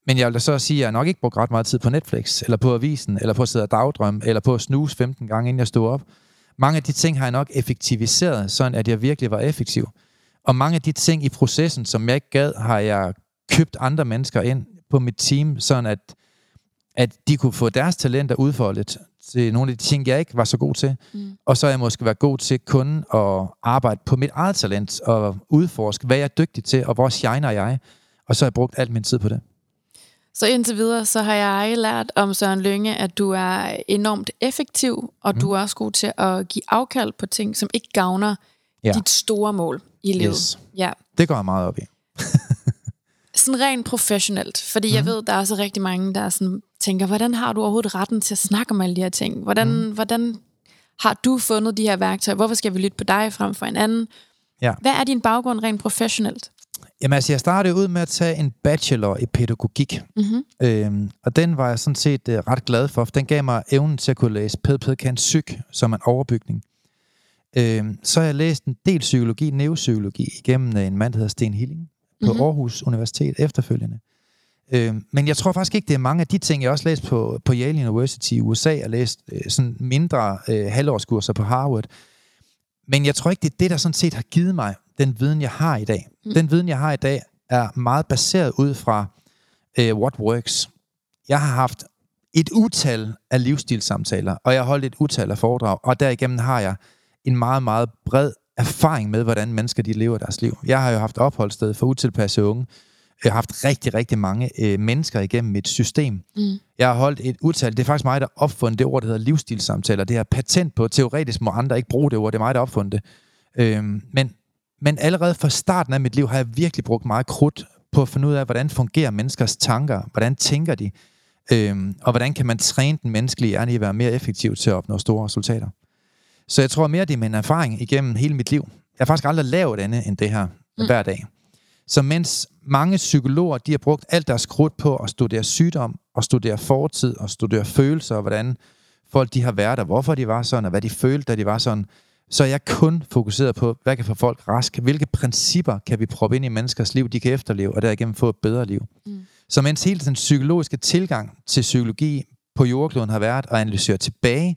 Men jeg vil da så sige, at jeg nok ikke brugt ret meget tid på Netflix, eller på avisen, eller på at sidde og dagdrømme, eller på at snuse 15 gange, inden jeg stod op. Mange af de ting har jeg nok effektiviseret, sådan at jeg virkelig var effektiv. Og mange af de ting i processen, som jeg ikke gad, har jeg købt andre mennesker ind på mit team, sådan at, at de kunne få deres talenter udfoldet til nogle af de ting, jeg ikke var så god til. Mm. Og så er jeg måske været god til kun at arbejde på mit eget talent og udforske, hvad jeg er dygtig til, og hvor shiner jeg. Og så har jeg brugt alt min tid på det. Så indtil videre, så har jeg lært om Søren Lønge, at du er enormt effektiv, og mm. du er også god til at give afkald på ting, som ikke gavner ja. dit store mål i livet. Yes. Ja. Det går jeg meget op i. [LAUGHS] sådan rent professionelt, fordi mm. jeg mhm. ved, der er så rigtig mange, der sådan tænker, hvordan har du overhovedet retten til at snakke om alle de her ting? Hvordan, mm. hvordan har du fundet de her værktøjer? Hvorfor skal vi lytte på dig frem for en anden? Ja. Hvad er din baggrund rent professionelt? Jamen altså, jeg startede ud med at tage en bachelor i pædagogik. Mm-hmm. Øhm, og den var jeg sådan set øh, ret glad for, for den gav mig evnen til at kunne læse PædPædKant Psyk som en overbygning. Øhm, så har jeg læst en del psykologi, neuropsykologi, igennem øh, en mand, der hedder Sten Hilling, på Mhm. mm-hmm. Aarhus Universitet efterfølgende. Øhm, men jeg tror faktisk ikke, det er mange af de ting, jeg også læst på, på Yale University i USA, og læst øh, sådan mindre øh, halvårskurser på Harvard. Men jeg tror ikke, det er det, der sådan set har givet mig den viden, jeg har i dag. Mm. Den viden, jeg har i dag, er meget baseret ud fra øh, what works. Jeg har haft et utal af livsstilssamtaler, og jeg har holdt et utal af foredrag, og derigennem har jeg en meget, meget bred erfaring med, hvordan mennesker de lever deres liv. Jeg har jo haft opholdssted for utilpassede unge. Jeg har haft rigtig, rigtig mange øh, mennesker igennem mit system. Mm. Jeg har holdt et utal. Det er faktisk mig, der opfundet det ord, der hedder livsstilssamtaler. Det er patent på. Teoretisk må andre ikke bruge det ord. Det er mig, der opfundet det. Øhm, men, men allerede fra starten af mit liv har jeg virkelig brugt meget krudt på at finde ud af, hvordan fungerer menneskers tanker. Hvordan tænker de? Øhm, og hvordan kan man træne den menneskelige hjerne i at være mere effektiv til at opnå store resultater. Så jeg tror mere, det er min erfaring igennem hele mit liv. Jeg har faktisk aldrig lavet andet end det her Mm. hver dag. Så mens mange psykologer, de har brugt alt deres krudt på at studere sygdom, og studere fortid, og studere følelser, og hvordan folk de har været, og hvorfor de var sådan, og hvad de følte, da de var sådan, så er jeg kun fokuseret på, hvad kan få folk raske, hvilke principper kan vi proppe ind i menneskers liv, de kan efterleve, og derigennem få et bedre liv. Mm. Så mens hele den psykologiske tilgang til psykologi på jordkloden har været at analysere tilbage,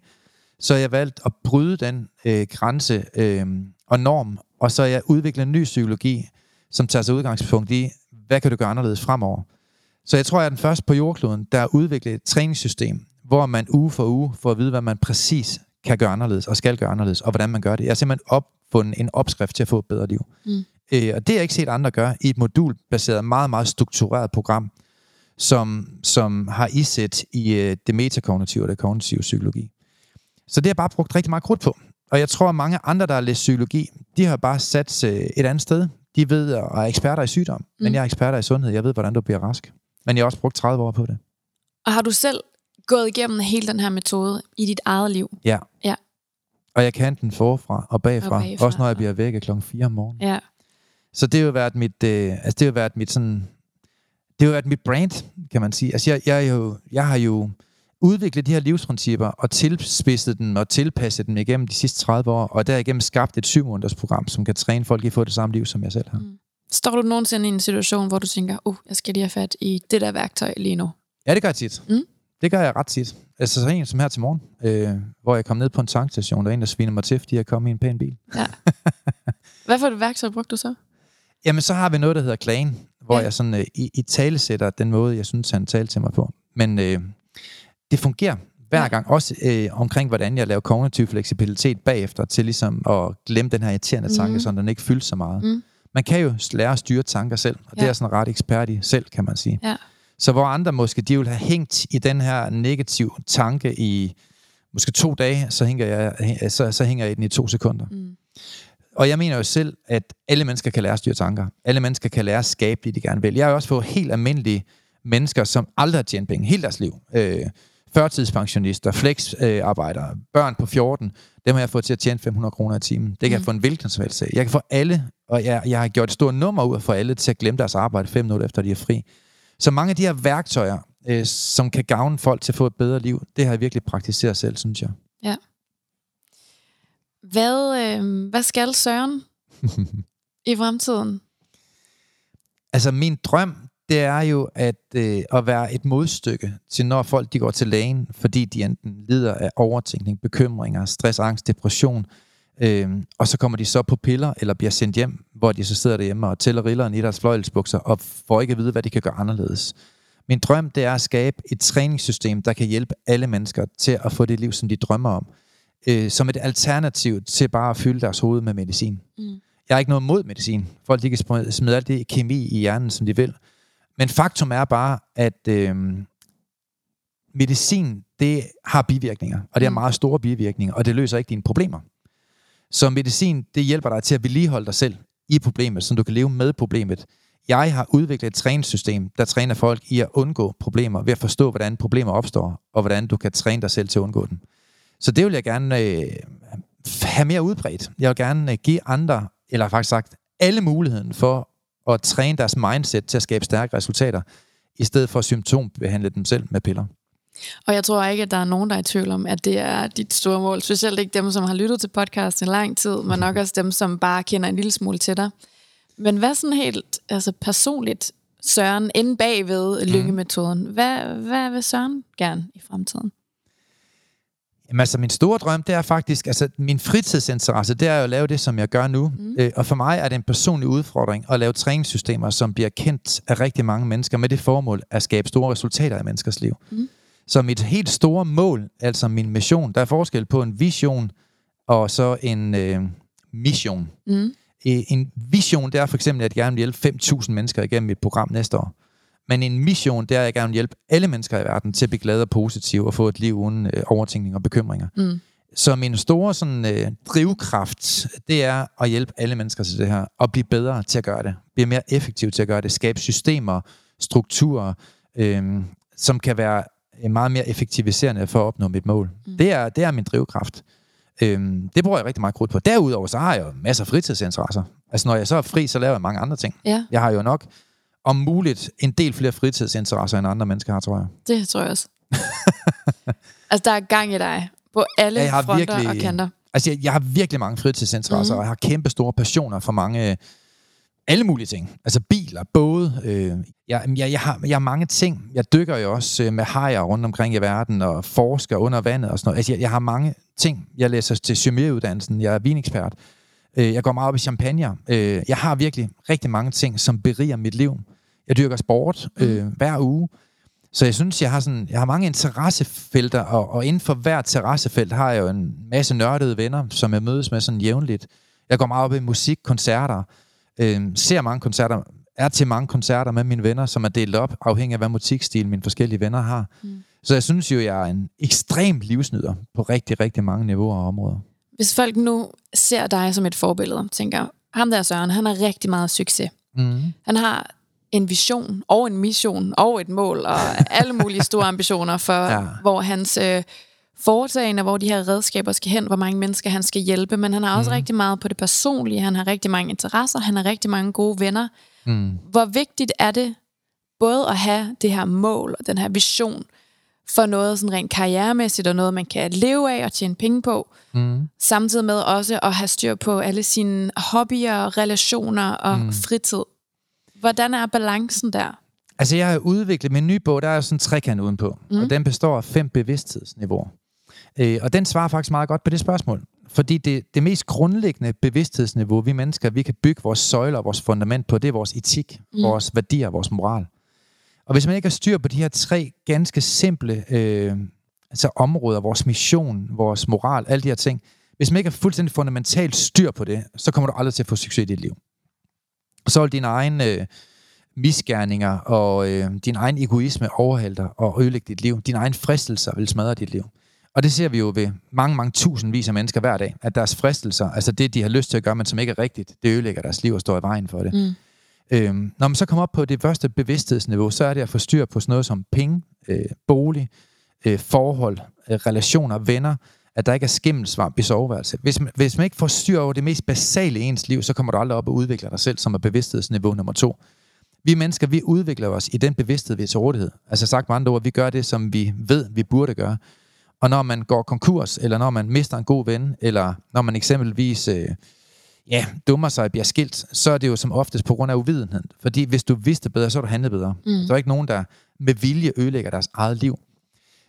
så jeg valgt at bryde den øh, grænse øh, og norm, og så jeg udviklet en ny psykologi, som tager sig udgangspunkt i, hvad kan du gøre anderledes fremover. Så jeg tror, jeg er den første på jordkloden, der har udviklet et træningssystem, hvor man uge for uge får at vide, hvad man præcis kan gøre anderledes, og skal gøre anderledes, og hvordan man gør det. Jeg har simpelthen opfundet en opskrift til at få et bedre liv. Mm. Øh, og det har jeg ikke set andre gøre i et modulbaseret, meget, meget struktureret program, som, som har isæt i øh, det metakognitive og det kognitive psykologi. Så det har jeg bare brugt rigtig meget krudt på. Og jeg tror, at mange andre, der har læst psykologi, de har bare sat øh, et andet sted. De ved og er eksperter i sygdom, mm. men jeg er eksperter i sundhed. Jeg ved, hvordan du bliver rask. Men jeg har også brugt 30 år på det. Og har du selv gået igennem hele den her metode i dit eget liv? Ja. Ja. Og jeg kan den forfra og bagfra. Og bagfra, Også når jeg bliver væk klokken 4 om morgenen. Ja. Så det har jo været mit, øh, altså det har været mit sådan, det har været mit brand, kan man sige. Altså jeg, jeg, jo, jeg har jo udviklet de her livsprincipper og tilspidset dem og tilpasset dem igennem de sidste 30 år, og derigennem skabt et syv måneders program, som kan træne folk i at få det samme liv, som jeg selv har. Mm. Står du nogensinde i en situation, hvor du tænker, oh, jeg skal lige have fat i det der værktøj lige nu? Ja, det gør jeg tit. Mm. Det gør jeg ret tit. Altså så en som her til morgen, øh, hvor jeg kom ned på en tankstation, der er en, der sviner mig til, fordi jeg kom i en pæn bil. Ja. [LAUGHS] Hvad for et værktøj brugte du så? Jamen, så har vi noget, der hedder Klagen, hvor Ja. jeg sådan øh, i, i talesætter den måde, jeg synes, han talte til mig på. Men øh, det fungerer hver gang, også øh, omkring, hvordan jeg laver kognitiv fleksibilitet bagefter, til ligesom at glemme den her irriterende tanke, Mhm. så den ikke fylder så meget. Mm. Man kan jo lære at styre tanker selv, og det Ja. er jeg sådan ret ekspert i selv, kan man sige. Ja. Så hvor andre måske, de vil have hængt i den her negativ tanke i måske to dage, så hænger jeg, så, så hænger jeg i den i to sekunder. Mm. Og jeg mener jo selv, at alle mennesker kan lære at styre tanker. Alle mennesker kan lære at skabe det, de gerne vil. Jeg har jo også fået helt almindelige mennesker, som aldrig har tjent penge hele deres liv. Øh, førtidspensionister, flexarbejdere, øh, børn på 14, dem har jeg fået til at tjene 500 kroner i timen. Det kan mm. Jeg få en hvilken som helst af. Jeg kan få alle, og jeg, jeg har gjort et stort nummer ud af for alle til at glemme deres arbejde fem minutter efter, de er fri. Så mange af de her værktøjer, øh, som kan gavne folk til at få et bedre liv, det har jeg virkelig praktiseret selv, synes jeg. Hvad, øh, hvad skal Søren [LAUGHS] i fremtiden? Altså min drøm, det er jo at, øh, at være et modstykke til, når folk de går til lægen, fordi de enten lider af overtænkning, bekymringer, stress, angst, depression, øh, og så kommer de så på piller, eller bliver sendt hjem, hvor de så sidder derhjemme og tæller rilleren i deres fløjelsbukser, og får ikke at vide, hvad de kan gøre anderledes. Min drøm, det er at skabe et træningssystem, der kan hjælpe alle mennesker til at få det liv, som de drømmer om, øh, som et alternativ til bare at fylde deres hoved med medicin. Mm. Jeg har ikke noget mod medicin. Folk de kan smide, smide alt det kemi i hjernen, som de vil. Men faktum er bare, at øh, medicin, det har bivirkninger, og det har Mm. meget store bivirkninger, og det løser ikke dine problemer. Så medicin, det hjælper dig til at vedligeholde dig selv i problemet, så du kan leve med problemet. Jeg har udviklet et træningssystem, der træner folk i at undgå problemer, ved at forstå, hvordan problemer opstår, og hvordan du kan træne dig selv til at undgå dem. Så det vil jeg gerne øh, have mere udbredt. Jeg vil gerne øh, give andre, eller faktisk sagt alle muligheden for at træne deres mindset til at skabe stærke resultater, i stedet for at symptombehandle dem selv med piller. Og jeg tror ikke, at der er nogen, der er i tvivl om, at det er dit store mål. Specielt ikke dem, som har lyttet til podcast i lang tid, men nok også dem, som bare kender en lille smule til dig. Men hvad sådan helt altså personligt, Søren, inde bagved mhm. lyngemetoden, hvad, hvad vil Søren gerne i fremtiden? Jamen altså, min store drøm, det er faktisk, altså min fritidsinteresse, det er jo at lave det, som jeg gør nu. Mm. Øh, og for mig er det en personlig udfordring at lave træningssystemer, som bliver kendt af rigtig mange mennesker med det formål at skabe store resultater i menneskers liv. Mm. Så mit helt store mål, altså min mission, der er forskel på en vision og så en øh, mission. Mm. En vision, det er for eksempel, at jeg gerne vil hjælpe 5.000 mennesker igennem mit program næste år. Men en mission, det er, at jeg gerne vil hjælpe alle mennesker i verden til at blive glade og positive og få et liv uden øh, overtænkning og bekymringer. Mm. Så min store sådan, øh, drivkraft, det er at hjælpe alle mennesker til det her, og blive bedre til at gøre det. Blive mere effektiv til at gøre det. Skabe systemer, strukturer, øh, som kan være meget mere effektiviserende for at opnå mit mål. Mm. Det, er, det er min drivkraft. Øhm, det bruger jeg rigtig meget krudt på. Derudover så har jeg jo masser af fritidsinteresser. Altså når jeg så er fri, så laver jeg mange andre ting. Ja. Jeg har jo nok om muligt en del flere fritidsinteresser, end andre mennesker har, tror jeg. Det tror jeg også. [LAUGHS] altså der er gang i dig på alle ja, jeg har fronter virkelig, og kanter. Altså jeg, jeg har virkelig mange fritidsinteresser, mm. og jeg har kæmpe store passioner for mange alle mulige ting. Altså biler, både. Øh, jeg, jeg, jeg, har, jeg har mange ting. Jeg dykker jo også øh, med hajer rundt omkring i verden og forsker under vandet og sådan noget. Altså jeg, jeg har mange ting. Jeg læser til sommelier Jeg er vinekspert. Øh, jeg går meget op i champagne. Øh, jeg har virkelig rigtig mange ting, som beriger mit liv. Jeg dyrker sport øh, mm. hver uge. Så jeg synes, jeg har, sådan, jeg har mange interessefelter, og, og inden for hvert interessefelt har jeg jo en masse nørdede venner, som jeg mødes med sådan jævnligt. Jeg går meget op i musik, koncerter, øh, ser mange koncerter, er til mange koncerter med mine venner, som er delt op, afhængig af hvad musikstil mine forskellige venner har. Mm. Så jeg synes jo, jeg er en ekstrem livsnyder på rigtig, rigtig mange niveauer og områder. Hvis folk nu ser dig som et forbillede, tænker, ham der Søren, han har rigtig meget succes. Mm. Han har en vision og en mission og et mål og [LAUGHS] alle mulige store ambitioner for, ja. hvor hans øh, foretagende, hvor de her redskaber skal hen, hvor mange mennesker han skal hjælpe, men han har også mm. rigtig meget på det personlige, han har rigtig mange interesser, han har rigtig mange gode venner. Mm. Hvor vigtigt er det både at have det her mål og den her vision for noget sådan rent karrieremæssigt og noget, man kan leve af og tjene penge på, mm. samtidig med også at have styr på alle sine hobbyer, relationer og mm. fritid. Hvordan er balancen der? Altså, jeg har udviklet min nye bog, der er sådan en trekant udenpå, mm. og den består af fem bevidsthedsniveauer. Øh, og den svarer faktisk meget godt på det spørgsmål. Fordi det, det mest grundlæggende bevidsthedsniveau, vi mennesker, vi kan bygge vores søjler og vores fundament på, det er vores etik, mm. vores værdier, vores moral. Og hvis man ikke har styr på de her tre ganske simple øh, altså områder, vores mission, vores moral, alle de her ting, hvis man ikke har fuldstændig fundamentalt styr på det, så kommer du aldrig til at få succes i dit liv. Så vil dine egne øh, misgerninger og øh, din egen egoisme overhælde dig og ødelægge dit liv. Dine egne fristelser vil smadre dit liv. Og det ser vi jo ved mange, mange tusindvis af mennesker hver dag, at deres fristelser, altså det, de har lyst til at gøre, men som ikke er rigtigt, det ødelægger deres liv og står i vejen for det. Mm. Øhm, når man så kommer op på det første bevidsthedsniveau, så er det at få styr på sådan noget som penge, øh, bolig, øh, forhold, øh, relationer, venner, at der ikke er skimmelsvamp i soveværelset. Hvis man, hvis man ikke får styr over det mest basale i ens liv, så kommer du aldrig op og udvikle dig selv, som er bevidsthedsniveau nummer to. Vi mennesker, vi udvikler os i den bevidsthed, vi er til rådighed. Altså sagt med andre ord, vi gør det, som vi ved, vi burde gøre. Og når man går konkurs, eller når man mister en god ven, eller når man eksempelvis øh, ja, dummer sig og bliver skilt, så er det jo som oftest på grund af uvidenhed. Fordi hvis du vidste bedre, så er du handlet bedre. Mm. Så er ikke nogen, der med vilje ødelægger deres eget liv.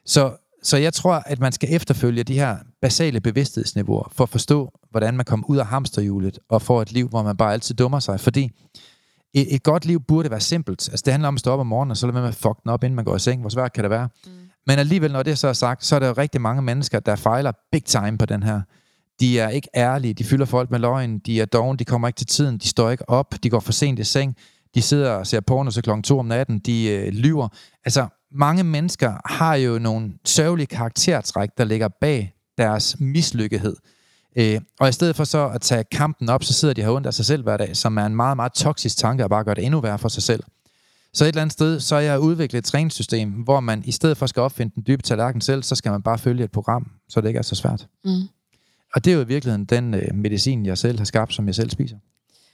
Så, så jeg tror, at man skal efterfølge de her basale bevidsthedsniveauer, for at forstå, hvordan man kommer ud af hamsterhjulet, og får et liv, hvor man bare altid dummer sig. Fordi et, et godt liv burde være simpelt. Altså det handler om at stå op om morgenen, og så lade være med at fuck den op, inden man går i seng. Hvor svært kan det være? Mm. Men alligevel, når det så er sagt, så er der jo rigtig mange mennesker, der fejler big time på den her. De er ikke ærlige, de fylder folk med løgn, de er doven, de kommer ikke til tiden, de står ikke op, de går for sent i seng, de sidder og ser porno til klokken 2 om natten, de øh, lyver. Altså, mange mennesker har jo nogle sørgelige karaktertræk, der ligger bag deres mislykkethed. Øh, og i stedet for så at tage kampen op, så sidder de her ondt af sig selv hver dag, som er en meget, meget toksisk tanke, at bare gøre det endnu værre for sig selv. Så et eller andet sted, så er jeg udviklet et træningssystem, hvor man i stedet for skal opfinde den dybe tallerken selv, så skal man bare følge et program, så det ikke er så svært. Mm. Og det er jo i virkeligheden den øh, medicin, jeg selv har skabt, som jeg selv spiser.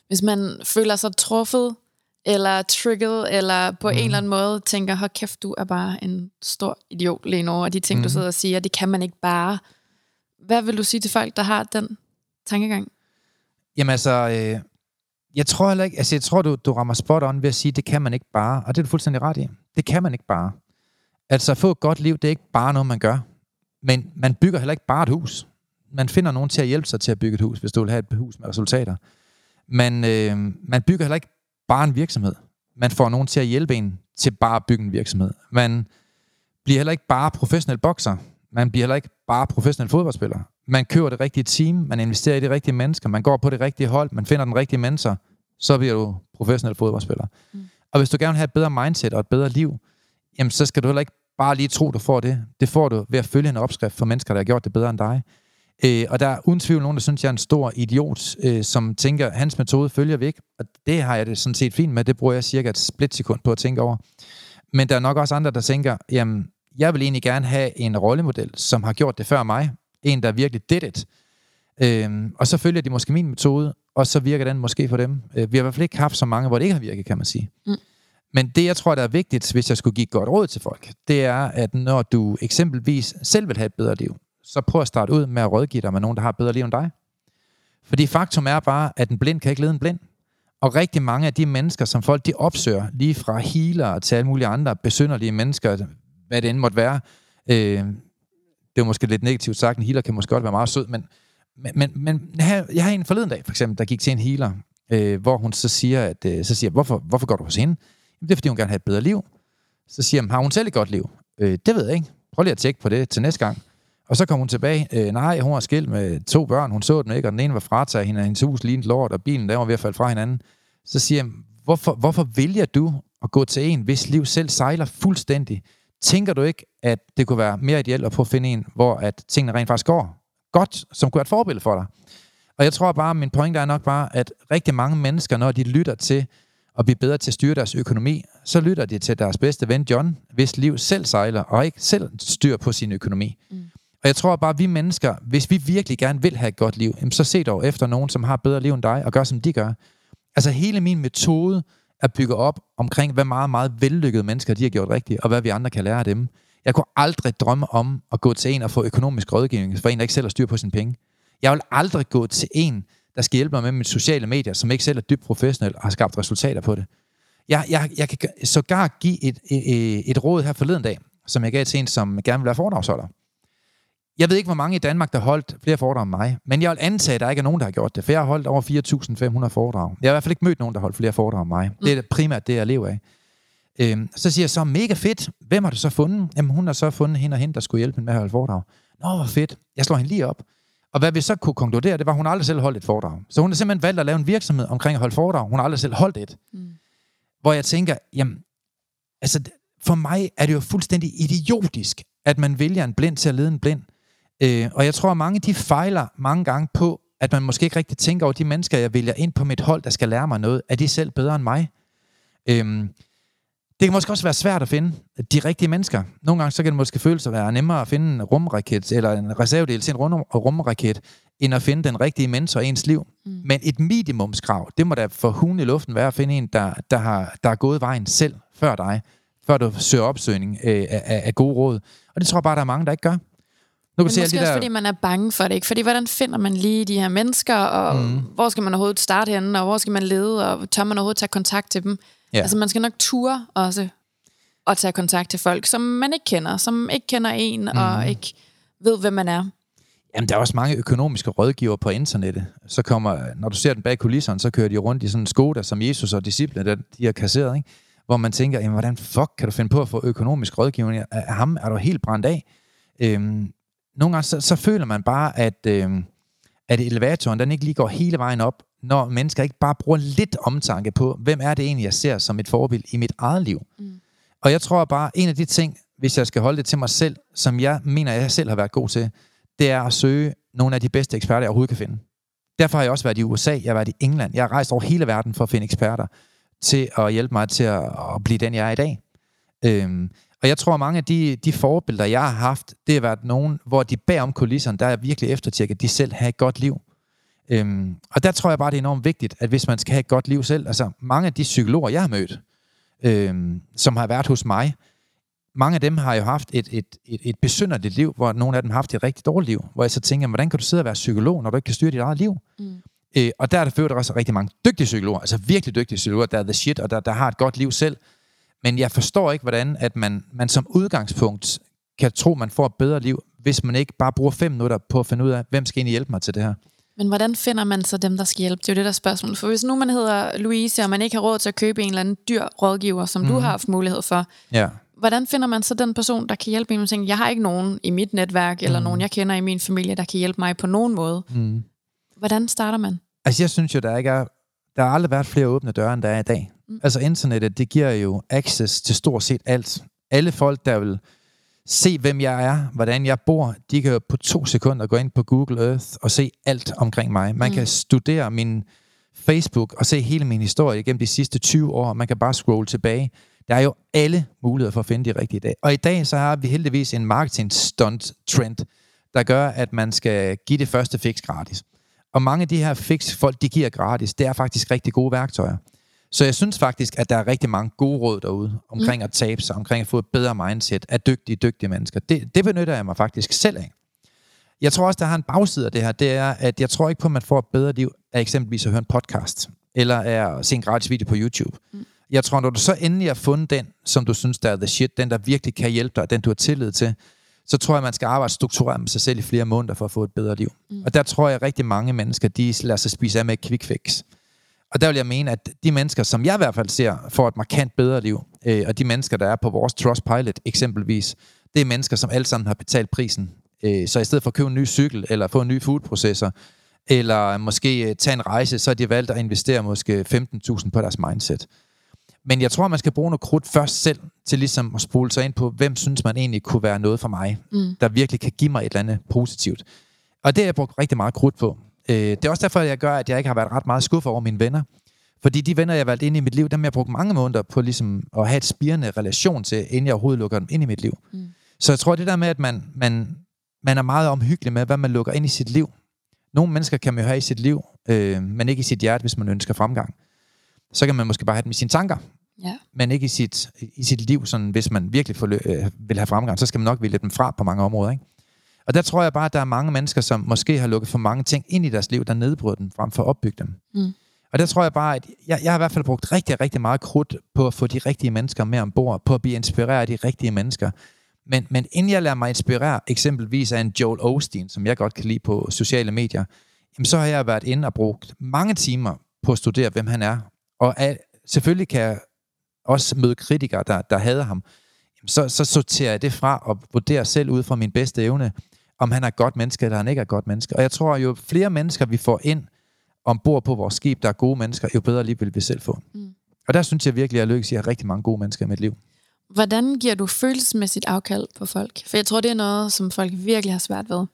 Hvis man føler sig truffet, eller trigget, eller på mm. en eller anden måde tænker, hold kæft, du er bare en stor idiot lige nu, og de ting, mm. du sidder og siger, det kan man ikke bare. Hvad vil du sige til folk, der har den tankegang? Jamen altså, øh, jeg tror heller ikke, altså jeg tror, du, du rammer spot on ved at sige, det kan man ikke bare, og det er du fuldstændig ret i. Det kan man ikke bare. Altså at få et godt liv, det er ikke bare noget, man gør. Men man bygger heller ikke bare et hus. Man finder nogen til at hjælpe sig til at bygge et hus, hvis du vil have et hus med resultater. Man, øh, man bygger heller ikke bare en virksomhed. Man får nogen til at hjælpe en til bare at bygge en virksomhed. Man bliver heller ikke bare professionel bokser. Man bliver heller ikke bare professionel fodboldspiller. Man køber det rigtige team, man investerer i de rigtige mennesker, man går på det rigtige hold, man finder den rigtige mentor, så bliver du professionel fodboldspiller. Mm. Og hvis du gerne vil have et bedre mindset og et bedre liv, jamen så skal du heller ikke bare lige tro, du får det. Det får du ved at følge en opskrift for mennesker, der har gjort det bedre end dig. Øh, og der er uden tvivl nogen, der synes, jeg er en stor idiot, øh, som tænker, hans metode følger vi ikke. Og det har jeg det sådan set fint med. Det bruger jeg cirka et splitsekund på at tænke over. Men der er nok også andre, der tænker, jamen, jeg vil egentlig gerne have en rollemodel, som har gjort det før mig. En, der virkelig did it. Øh, og så følger de måske min metode, og så virker den måske for dem. Øh, vi har i hvert fald ikke haft så mange, hvor det ikke har virket, kan man sige. Mm. Men det, jeg tror, der er vigtigt, hvis jeg skulle give godt råd til folk, det er, at når du eksempelvis selv vil have et bedre liv, så prøv at starte ud med at rådgive dig med nogen, der har et bedre liv end dig. Fordi faktum er bare, at en blind kan ikke lede en blind. Og rigtig mange af de mennesker, som folk de opsøger, lige fra healer til alle mulige andre besynderlige mennesker, hvad det end måtte være, øh, det er måske lidt negativt sagt, en healer kan måske godt være meget sød, men, men, men, men jeg har en forleden dag, for eksempel, der gik til en healer, øh, hvor hun så siger, at, øh, så siger hvorfor, hvorfor går du hos hende? Jamen, det er, fordi hun gerne vil have et bedre liv. Så siger hun, har hun selv et godt liv? Øh, det ved jeg ikke. Prøv lige at tjekke på det til næste gang. Og så kom hun tilbage. Øh, nej, hun var skilt med to børn. Hun så dem ikke, og den ene var frataget hende, og hendes hus lignede lort, og bilen der var ved at falde fra hinanden. Så siger jeg, hvorfor, hvorfor vælger du at gå til en, hvis liv selv sejler fuldstændig? Tænker du ikke, at det kunne være mere ideelt at prøve at finde en, hvor at tingene rent faktisk går godt, som kunne være et forbillede for dig? Og jeg tror bare, min pointe er nok bare, at rigtig mange mennesker, når de lytter til at blive bedre til at styre deres økonomi, så lytter de til deres bedste ven John, hvis liv selv sejler, og ikke selv styr på sin økonomi. Mm. Og jeg tror bare, at vi mennesker, hvis vi virkelig gerne vil have et godt liv, så se dog efter nogen, som har bedre liv end dig, og gør som de gør. Altså hele min metode er bygget op omkring, hvad meget, meget vellykkede mennesker de har gjort rigtigt, og hvad vi andre kan lære af dem. Jeg kunne aldrig drømme om at gå til en og få økonomisk rådgivning, for en, der ikke selv har styr på sine penge. Jeg vil aldrig gå til en, der skal hjælpe mig med mine sociale medier, som ikke selv er dybt professionel og har skabt resultater på det. Jeg, jeg, jeg kan sågar give et, et, et råd her forleden dag, som jeg gav til en, som gerne vil være foredragsholder. Jeg ved ikke, hvor mange i Danmark, der holdt flere foredrag end mig, men jeg vil antage, at der ikke er nogen, der har gjort det, for jeg har holdt over 4.500 foredrag. Jeg har i hvert fald ikke mødt nogen, der har holdt flere foredrag end mig. Det er primært det, jeg lever af. Øhm, så siger jeg så, mega fedt. Hvem har du så fundet? Jamen, hun har så fundet hende og hende, der skulle hjælpe hende med at holde foredrag. Nå, hvor fedt. Jeg slår hende lige op. Og hvad vi så kunne konkludere, det var, at hun aldrig selv holdt et foredrag. Så hun har simpelthen valgt at lave en virksomhed omkring at holde foredrag. Hun har aldrig selv holdt et. Mm. Hvor jeg tænker, jamen, altså, for mig er det jo fuldstændig idiotisk, at man vælger en blind til at lede en blind. Øh, og jeg tror, at mange de fejler mange gange på, at man måske ikke rigtig tænker over de mennesker, jeg vælger ind på mit hold, der skal lære mig noget. Er de selv bedre end mig? Øhm, det kan måske også være svært at finde de rigtige mennesker. Nogle gange så kan det måske føles at være nemmere at finde en rumraket, eller en reservedel til en rum- rumraket, end at finde den rigtige mentor i ens liv. Mm. Men et minimumskrav, det må da for hun i luften være at finde en, der, der, har, der har gået vejen selv før dig, før du søger opsøgning øh, af, af gode råd. Og det tror jeg bare, der er mange, der ikke gør. Nu kan Men se måske de der... også, fordi man er bange for det, ikke? Fordi hvordan finder man lige de her mennesker, og mm. hvor skal man overhovedet starte henne, og hvor skal man lede, og tør man overhovedet tage kontakt til dem? Ja. Altså man skal nok ture også og tage kontakt til folk, som man ikke kender, som ikke kender en, mm. og ikke ved, hvem man er. Jamen, der er også mange økonomiske rådgiver på internettet. Så kommer, når du ser den bag kulisserne, så kører de rundt i sådan en Skoda, som Jesus og disciplene, de har kasseret, ikke? hvor man tænker, jamen, hvordan fuck kan du finde på at få økonomisk rådgivning af ham? Er du helt brændt af? Øhm, nogle gange så, så føler man bare, at, øh, at elevatoren den ikke lige går hele vejen op, når mennesker ikke bare bruger lidt omtanke på, hvem er det egentlig, jeg ser som et forbillede i mit eget liv. Mm. Og jeg tror bare, en af de ting, hvis jeg skal holde det til mig selv, som jeg mener, jeg selv har været god til, det er at søge nogle af de bedste eksperter, jeg overhovedet kan finde. Derfor har jeg også været i USA, jeg har været i England, jeg har rejst over hele verden for at finde eksperter. til at hjælpe mig til at, at blive den, jeg er i dag. Øhm, og jeg tror, at mange af de, de forbilleder, jeg har haft, det har været nogen, hvor de bag om kulisserne, der er virkelig eftertjekket, at de selv har et godt liv. Øhm, og der tror jeg bare, det er enormt vigtigt, at hvis man skal have et godt liv selv, altså mange af de psykologer, jeg har mødt, øhm, som har været hos mig, mange af dem har jo haft et, et, et, et besynderligt liv, hvor nogle af dem har haft et rigtig dårligt liv, hvor jeg så tænker, hvordan kan du sidde og være psykolog, når du ikke kan styre dit eget liv? Mm. Øh, og der er der ført også rigtig mange dygtige psykologer, altså virkelig dygtige psykologer, der er the shit, og der, der har et godt liv selv. Men jeg forstår ikke, hvordan at man, man som udgangspunkt kan tro, man får et bedre liv, hvis man ikke bare bruger fem minutter på at finde ud af, hvem skal egentlig hjælpe mig til det her. Men hvordan finder man så dem, der skal hjælpe? Det er jo det der spørgsmål. For hvis nu man hedder Louise, og man ikke har råd til at købe en eller anden dyr rådgiver, som mm. du mhm. har haft mulighed for, ja. hvordan finder man så den person, der kan hjælpe en? Man tænker, jeg har ikke nogen i mit netværk, eller mm. nogen, jeg kender i min familie, der kan hjælpe mig på nogen måde. Mm. Hvordan starter man? Altså jeg synes jo, der ikke er, der har aldrig været flere åbne døre, end der er i dag. Mm. Altså internettet, det giver jo access til stort set alt. Alle folk, der vil se, hvem jeg er, hvordan jeg bor, de kan jo på to sekunder gå ind på Google Earth og se alt omkring mig. Man mm. kan studere min Facebook og se hele min historie gennem de sidste 20 år. Man kan bare scrolle tilbage. Der er jo alle muligheder for at finde de rigtige dag. Og i dag så har vi heldigvis en marketing stunt trend, der gør, at man skal give det første fix gratis. Og mange af de her fix, folk de giver gratis, det er faktisk rigtig gode værktøjer. Så jeg synes faktisk, at der er rigtig mange gode råd derude omkring mm. at tabe sig, omkring at få et bedre mindset af dygtige, dygtige mennesker. Det, det benytter jeg mig faktisk selv af. Jeg tror også, der har en bagside af det her, det er, at jeg tror ikke på, at man får et bedre liv af eksempelvis at høre en podcast, eller af at se en gratis video på YouTube. Mm. Jeg tror, når du så endelig har fundet den, som du synes, der er the shit, den, der virkelig kan hjælpe dig, den du har tillid til, så tror jeg, man skal arbejde struktureret med sig selv i flere måneder for at få et bedre liv. Mm. Og der tror jeg, at rigtig mange mennesker, de lader sig spise af med et quick fix. Og der vil jeg mene, at de mennesker, som jeg i hvert fald ser, får et markant bedre liv, øh, og de mennesker, der er på vores Trustpilot eksempelvis, det er mennesker, som alle sammen har betalt prisen. Øh, så i stedet for at købe en ny cykel, eller få en ny foodprocessor, eller måske øh, tage en rejse, så har de valgt at investere måske 15.000 på deres mindset. Men jeg tror, man skal bruge noget krudt først selv, til ligesom at spole sig ind på, hvem synes man egentlig kunne være noget for mig, mm. der virkelig kan give mig et eller andet positivt. Og det har jeg brugt rigtig meget krudt på. Øh, det er også derfor, jeg gør, at jeg ikke har været ret meget skuffet over mine venner. Fordi de venner, jeg har valgt ind i mit liv, dem har jeg brugt mange måneder på ligesom at have et spirende relation til, inden jeg overhovedet lukker dem ind i mit liv. Mm. Så jeg tror, det der med, at man, man, man er meget omhyggelig med, hvad man lukker ind i sit liv. Nogle mennesker kan man jo have i sit liv, øh, men ikke i sit hjerte, hvis man ønsker fremgang. Så kan man måske bare have dem i sine tanker, ja. men ikke i sit, i sit liv. Sådan, hvis man virkelig får, øh, vil have fremgang, så skal man nok vælge dem fra på mange områder. Ikke? Og der tror jeg bare, at der er mange mennesker, som måske har lukket for mange ting ind i deres liv, der nedbryder dem, frem for at opbygge dem. Mm. Og der tror jeg bare, at jeg, jeg har i hvert fald brugt rigtig, rigtig meget krudt på at få de rigtige mennesker med ombord, på at blive inspireret af de rigtige mennesker. Men, men inden jeg lader mig inspirere eksempelvis af en Joel Osteen, som jeg godt kan lide på sociale medier, jamen så har jeg været inde og brugt mange timer på at studere, hvem han er. Og at, selvfølgelig kan jeg også møde kritikere, der, der hader ham. Jamen så, så sorterer jeg det fra og vurderer selv ud fra min bedste evne, om han er et godt menneske, eller han ikke er et godt menneske. Og jeg tror, jo flere mennesker vi får ind ombord på vores skib, der er gode mennesker, jo bedre liv vil vi selv få. Mm. Og der synes jeg virkelig, at jeg lykkes. Jeg har rigtig mange gode mennesker i mit liv. Hvordan giver du følelsesmæssigt afkald på folk? For jeg tror, det er noget, som folk virkelig har svært ved.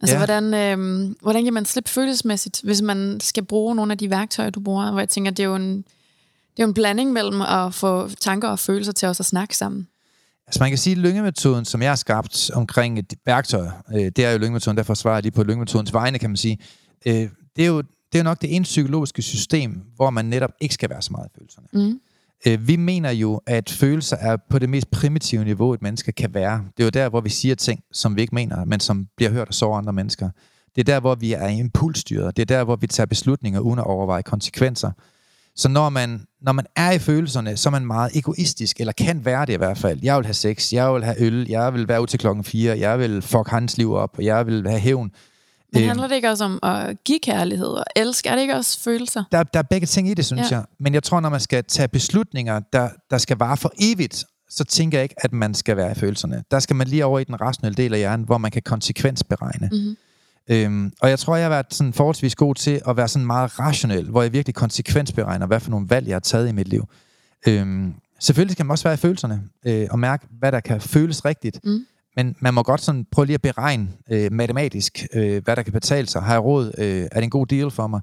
Altså, ja. hvordan, øh, hvordan giver man slip følelsesmæssigt, hvis man skal bruge nogle af de værktøjer, du bruger? Hvor jeg tænker, det er jo en, det er jo en blanding mellem at få tanker og følelser til os at snakke sammen. Altså man kan sige, at lyngemetoden, som jeg har skabt omkring et værktøj, øh, det er jo lyngemetoden, derfor svarer jeg lige på lyngemetodens vegne, kan man sige. Øh, det, er jo, det er jo nok det ene psykologiske system, hvor man netop ikke skal være så meget i følelserne. Mm. Øh, vi mener jo, at følelser er på det mest primitive niveau, et menneske kan være. Det er jo der, hvor vi siger ting, som vi ikke mener, men som bliver hørt af så andre mennesker. Det er der, hvor vi er impulsstyret. Det er der, hvor vi tager beslutninger uden at overveje konsekvenser. Så når man, når man er i følelserne, så er man meget egoistisk, eller kan være det i hvert fald. Jeg vil have sex, jeg vil have øl, jeg vil være ud til klokken 4, jeg vil fuck hans liv op, og jeg vil have hævn. Men æm, handler det ikke også om at give kærlighed og elske? Er det ikke også følelser? Der, der er begge ting i det, synes ja. jeg. Men jeg tror, når man skal tage beslutninger, der, der skal vare for evigt, så tænker jeg ikke, at man skal være i følelserne. Der skal man lige over i den rationelle del af hjernen, hvor man kan konsekvensberegne. Mm-hmm. Øhm, og jeg tror, jeg har været sådan forholdsvis god til at være sådan meget rationel, hvor jeg virkelig konsekvensberegner, hvad for nogle valg, jeg har taget i mit liv. Øhm, selvfølgelig skal man også være i følelserne, øh, og mærke, hvad der kan føles rigtigt. Mm. Men man må godt sådan prøve lige at beregne øh, matematisk, øh, hvad der kan betale sig. Har jeg råd? Øh, er det en god deal for mig?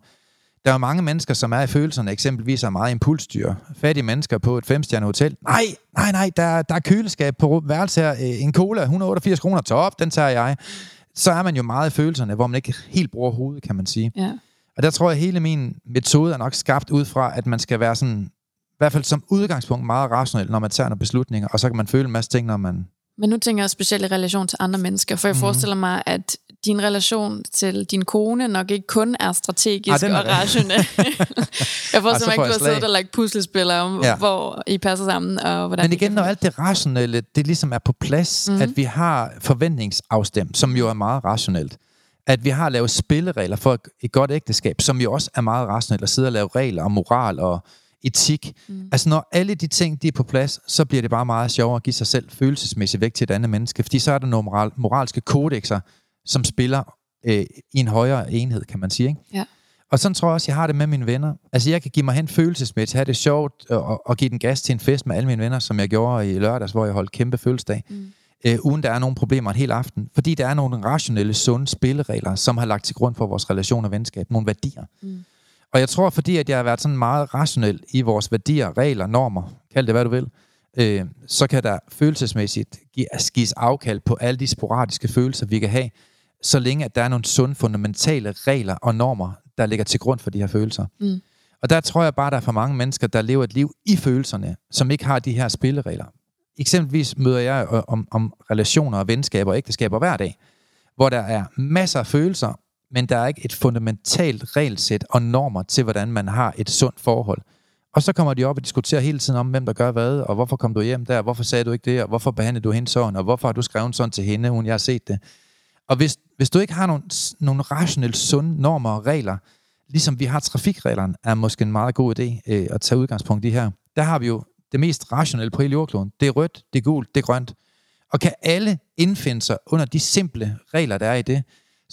Der er jo mange mennesker, som er i følelserne, eksempelvis er meget impulsstyr. Fattige mennesker på et femstjerne hotel. Nej, nej, nej, der, der er køleskab på værelse her. Øh, en cola, 188 kroner, top, den tager jeg. Så er man jo meget i følelserne, hvor man ikke helt bruger hovedet, kan man sige. Ja. Og der tror jeg, at hele min metode er nok skabt ud fra, at man skal være sådan, i hvert fald som udgangspunkt meget rationel, når man tager nogle beslutninger, og så kan man føle en masse ting, når man... Men nu tænker jeg specielt i relation til andre mennesker, for jeg mm-hmm. forestiller mig, at din relation til din kone nok ikke kun er strategisk ah, og rationel. [LAUGHS] jeg forestiller mig ikke, du har siddet og lagt puslespiller om, ja. hvor I passer sammen, og hvordan Men igen, når alt det rationelle, det ligesom er på plads, mm-hmm. at vi har forventningsafstemt, som jo er meget rationelt, at vi har lavet spilleregler for et godt ægteskab, som jo også er meget rationelt, at sidde og lave regler om moral og etik. Mm. Altså når alle de ting, de er på plads, så bliver det bare meget sjovere at give sig selv følelsesmæssigt væk til et andet menneske, fordi så er der nogle moral, moralske kodexer, som spiller øh, i en højere enhed, kan man sige. Ikke? Ja. Og sådan tror jeg også, jeg har det med mine venner. Altså jeg kan give mig hen følelsesmæssigt, have det sjovt og, og give den gas til en fest med alle mine venner, som jeg gjorde i lørdags, hvor jeg holdt kæmpe fødselsdag. Mm. Øh, uden der er nogen problemer en hel aften. Fordi der er nogle rationelle, sunde spilleregler, som har lagt til grund for vores relation og venskab. Nogle værdier. Mm. Og jeg tror, fordi at jeg har været sådan meget rationel i vores værdier, regler, normer, kald det hvad du vil, øh, så kan der følelsesmæssigt gives afkald på alle de sporadiske følelser, vi kan have, så længe at der er nogle sunde, fundamentale regler og normer, der ligger til grund for de her følelser. Mm. Og der tror jeg bare, der er for mange mennesker, der lever et liv i følelserne, som ikke har de her spilleregler. Eksempelvis møder jeg om, om relationer og venskaber og ægteskaber hver dag, hvor der er masser af følelser, men der er ikke et fundamentalt regelsæt og normer til, hvordan man har et sundt forhold. Og så kommer de op og diskuterer hele tiden om, hvem der gør hvad, og hvorfor kom du hjem der, hvorfor sagde du ikke det, og hvorfor behandlede du hende sådan, og hvorfor har du skrevet sådan til hende, hun jeg har set det. Og hvis, hvis du ikke har nogle, nogle rationelle, sunde normer og regler, ligesom vi har trafikreglerne, er måske en meget god idé øh, at tage udgangspunkt i her. Der har vi jo det mest rationelle på hele jordkloden. Det er rødt, det er gult, det er grønt. Og kan alle indfinde sig under de simple regler, der er i det,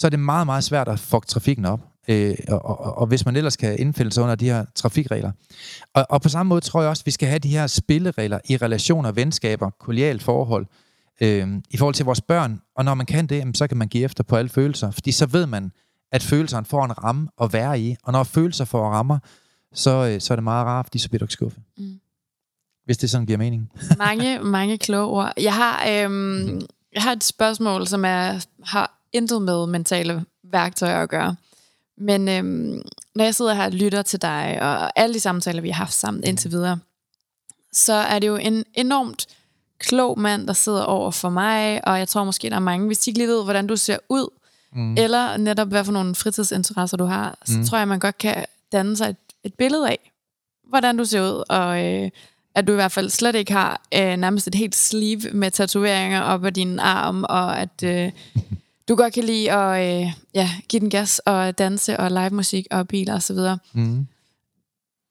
så er det meget, meget svært at fuck trafikken op. Øh, og, og, og hvis man ellers kan indfinde sig under de her trafikregler. Og, og på samme måde tror jeg også, at vi skal have de her spilleregler i relationer, venskaber, kollegialt forhold, øh, i forhold til vores børn. Og når man kan det, så kan man give efter på alle følelser, fordi så ved man, at følelserne får en ramme at være i. Og når følelser får rammer, så, øh, så er det meget rart, fordi så bliver du ikke skuffet. Mm. Hvis det sådan giver mening. mange, mange kloge ord. Jeg har, øhm, jeg har et spørgsmål, som er, har intet med mentale værktøjer at gøre. Men øhm, når jeg sidder her og lytter til dig, og alle de samtaler, vi har haft sammen indtil videre, så er det jo en enormt klog mand, der sidder over for mig, og jeg tror måske, der er mange, hvis de ikke lige ved, hvordan du ser ud, mm. eller netop hvad for nogle fritidsinteresser du har, så mm. tror jeg, man godt kan danne sig et, et billede af, hvordan du ser ud, og øh, at du i hvert fald slet ikke har øh, nærmest et helt sleeve med tatoveringer op ad din arm, og at øh, [LAUGHS] du godt kan lide at øh, ja, give den gas og danse og live musik og biler osv. Mm.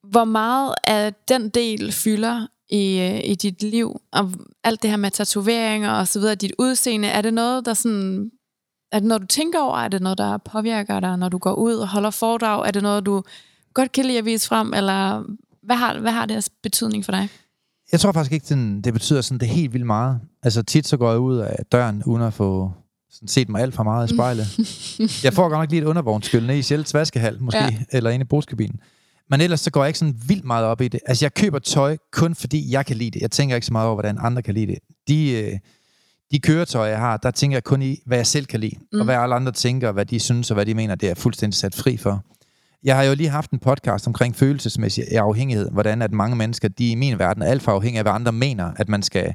Hvor meget af den del fylder i, øh, i dit liv, og alt det her med tatoveringer og så videre, dit udseende, er det noget, der sådan, er det noget, du tænker over? Er det noget, der påvirker dig, når du går ud og holder foredrag? Er det noget, du godt kan lide at vise frem, eller hvad har, hvad har det betydning for dig? Jeg tror faktisk ikke, det betyder sådan det helt vildt meget. Altså tit så går jeg ud af døren, uden at få sådan set mig alt for meget i spejlet. [LAUGHS] jeg får godt nok lige et undervognskyld ned i Sjælds vaskehal, måske, ja. eller inde i brugskabinen. Men ellers så går jeg ikke sådan vildt meget op i det. Altså jeg køber tøj kun fordi jeg kan lide det. Jeg tænker ikke så meget over, hvordan andre kan lide det. De, øh, de køretøjer, jeg har, der tænker jeg kun i, hvad jeg selv kan lide. Mm. Og hvad alle andre tænker, hvad de synes og hvad de mener, det er fuldstændig sat fri for. Jeg har jo lige haft en podcast omkring følelsesmæssig afhængighed. Hvordan at mange mennesker, de i min verden er alt for afhængige af, hvad andre mener, at man skal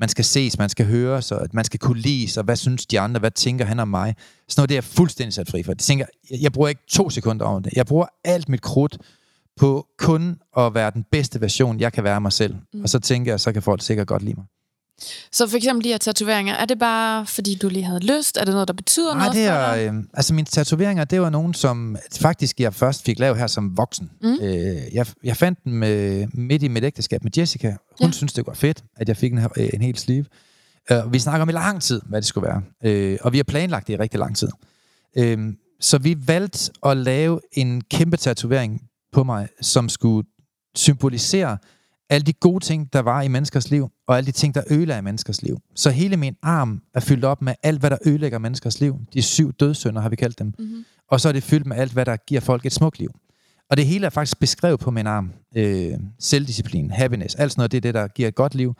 man skal ses, man skal høres, og man skal kunne lide og hvad synes de andre, hvad tænker han om mig. Sådan noget, det er fuldstændig sat fri for. Jeg, tænker, jeg, jeg bruger ikke to sekunder over det. Jeg bruger alt mit krudt på kun at være den bedste version, jeg kan være mig selv. Mm. Og så tænker jeg, så kan folk sikkert godt lide mig. Så for eksempel de her tatoveringer, er det bare fordi du lige havde lyst? Er det noget, der betyder Nej, noget det er, for dig? Øh, altså mine tatoveringer, det var nogen, som faktisk jeg først fik lavet her som voksen. Mm. Øh, jeg, jeg fandt dem med, midt i mit ægteskab med Jessica. Hun ja. synes, det var fedt, at jeg fik en, øh, en hel sleeve. Uh, vi snakker om i lang tid, hvad det skulle være. Uh, og vi har planlagt det i rigtig lang tid. Uh, så vi valgte at lave en kæmpe tatovering på mig, som skulle symbolisere alle de gode ting, der var i menneskers liv, og alle de ting, der ødelagde menneskers liv. Så hele min arm er fyldt op med alt, hvad der ødelægger menneskers liv. De syv dødssynder har vi kaldt dem. Mm-hmm. Og så er det fyldt med alt, hvad der giver folk et smukt liv. Og det hele er faktisk beskrevet på min arm. Øh, selvdisciplin, happiness, alt sådan noget, det er det, der giver et godt liv.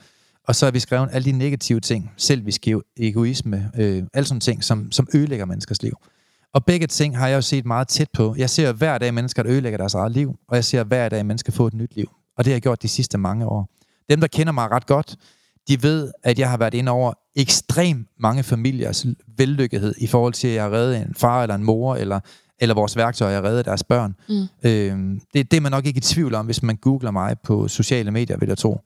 Og så har vi skrevet alle de negative ting, selvisk egoisme, øh, alle sådan ting, som, som ødelægger menneskers liv. Og begge ting har jeg jo set meget tæt på. Jeg ser hver dag mennesker, der ødelægger deres eget liv, og jeg ser hver dag mennesker få et nyt liv. Og det har jeg gjort de sidste mange år. Dem, der kender mig ret godt, de ved, at jeg har været ind over ekstremt mange familiers vellykkethed i forhold til, at jeg har reddet en far eller en mor, eller, eller vores værktøjer, jeg har reddet deres børn. Mm. Øhm, det, det er man nok ikke i tvivl om, hvis man googler mig på sociale medier, vil jeg tro.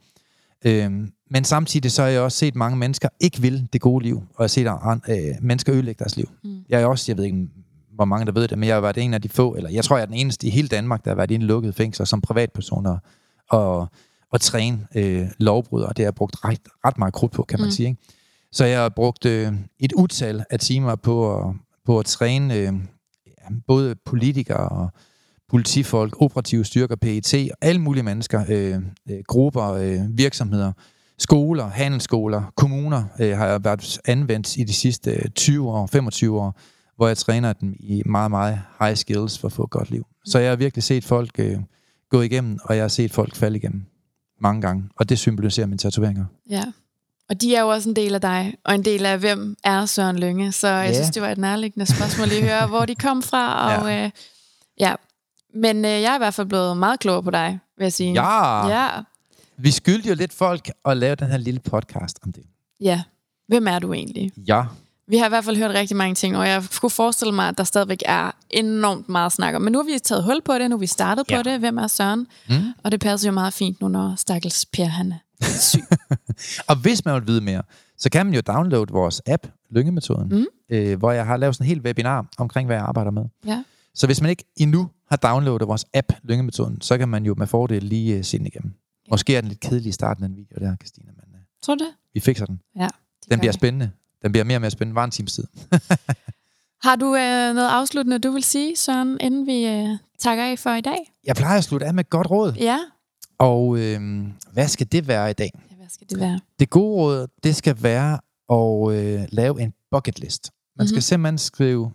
Øhm, men samtidig så har jeg også set mange mennesker ikke vil det gode liv, og jeg har set øh, mennesker ødelægge deres liv. Mm. Jeg er også, jeg ved ikke, hvor mange der ved det, men jeg har været en af de få, eller jeg tror, jeg er den eneste i hele Danmark, der har været i en lukket fængsel som privatpersoner og, og træne øh, lovbrydere. Det har jeg brugt ret, ret meget krudt på, kan man mm. sige. Ikke? Så jeg har brugt øh, et utal af timer på at, på at træne øh, både politikere og politifolk, operative styrker, PET, og alle mulige mennesker, øh, øh, grupper, øh, virksomheder, skoler, handelsskoler, kommuner øh, har jeg været anvendt i de sidste 20 år, 25 år, hvor jeg træner dem i meget, meget high skills for at få et godt liv. Så jeg har virkelig set folk øh, gå igennem, og jeg har set folk falde igennem mange gange, og det symboliserer mine tatoveringer. Ja, og de er jo også en del af dig, og en del af, hvem er Søren Lønge, så jeg ja. synes, det var et nærliggende spørgsmål lige at høre, hvor de kom fra, [LAUGHS] og ja, øh, ja. men øh, jeg er i hvert fald blevet meget klogere på dig, vil jeg sige. Ja! ja. Vi skyldte jo lidt folk at lave den her lille podcast om det. Ja. Hvem er du egentlig? Ja. Vi har i hvert fald hørt rigtig mange ting, og jeg kunne forestille mig, at der stadigvæk er enormt meget snak om. Men nu har vi taget hul på det, nu har vi startet ja. på det. Hvem er Søren? Mm. Og det passer jo meget fint nu, når Stakkels Per han er syg. [LAUGHS] og hvis man vil vide mere, så kan man jo downloade vores app, Lyngemetoden, mm. øh, hvor jeg har lavet sådan en helt webinar omkring, hvad jeg arbejder med. Ja. Så hvis man ikke endnu har downloadet vores app, Lyngemetoden, så kan man jo med fordel lige uh, se den igennem. Måske er den lidt kedelig i starten af den video der, Christina. Men, uh, Tror du det? Vi fikser den. Ja. Den bliver spændende. Den bliver mere og mere spændende. Var en times tid. [LAUGHS] Har du øh, noget afsluttende, du vil sige, Søren, inden vi øh, takker af for i dag? Jeg plejer at slutte af med et godt råd. Ja. Og øh, hvad skal det være i dag? Ja, hvad skal det være? Det gode råd, det skal være at øh, lave en bucket list. Man skal mm-hmm. simpelthen skrive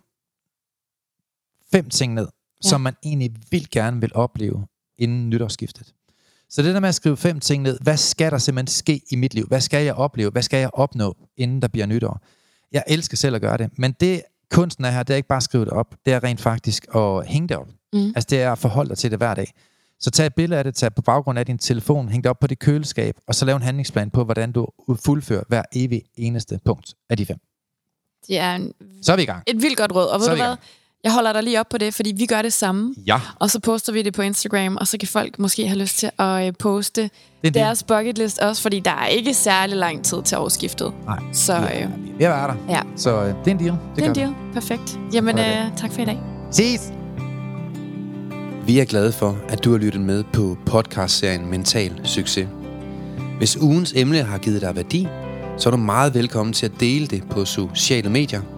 fem ting ned, ja. som man egentlig vil gerne vil opleve inden nytårsskiftet. Så det der med at skrive fem ting ned, hvad skal der simpelthen ske i mit liv? Hvad skal jeg opleve? Hvad skal jeg opnå, inden der bliver nytår? Jeg elsker selv at gøre det, men det kunsten er her, det er ikke bare at skrive det op, det er rent faktisk at hænge det op. Mm. Altså det er at forholde dig til det hver dag. Så tag et billede af det, tag på baggrund af din telefon, hæng det op på dit køleskab, og så lav en handlingsplan på, hvordan du fuldfører hver evig eneste punkt af de fem. Det er en, så er vi i gang. Et vildt godt råd. Og ved du hvad? Jeg holder dig lige op på det, fordi vi gør det samme. Ja. Og så poster vi det på Instagram, og så kan folk måske have lyst til at øh, poste det deres bucket list også, fordi der er ikke særlig lang tid til årsskiftet. Nej. Så, ja, øh, vi er der. Ja. Så øh, det er en deal. Det, det er en deal. Perfekt. Jamen, øh, tak for i dag. Ses! Vi er glade for, at du har lyttet med på podcastserien Mental Succes. Hvis ugens emne har givet dig værdi, så er du meget velkommen til at dele det på sociale medier –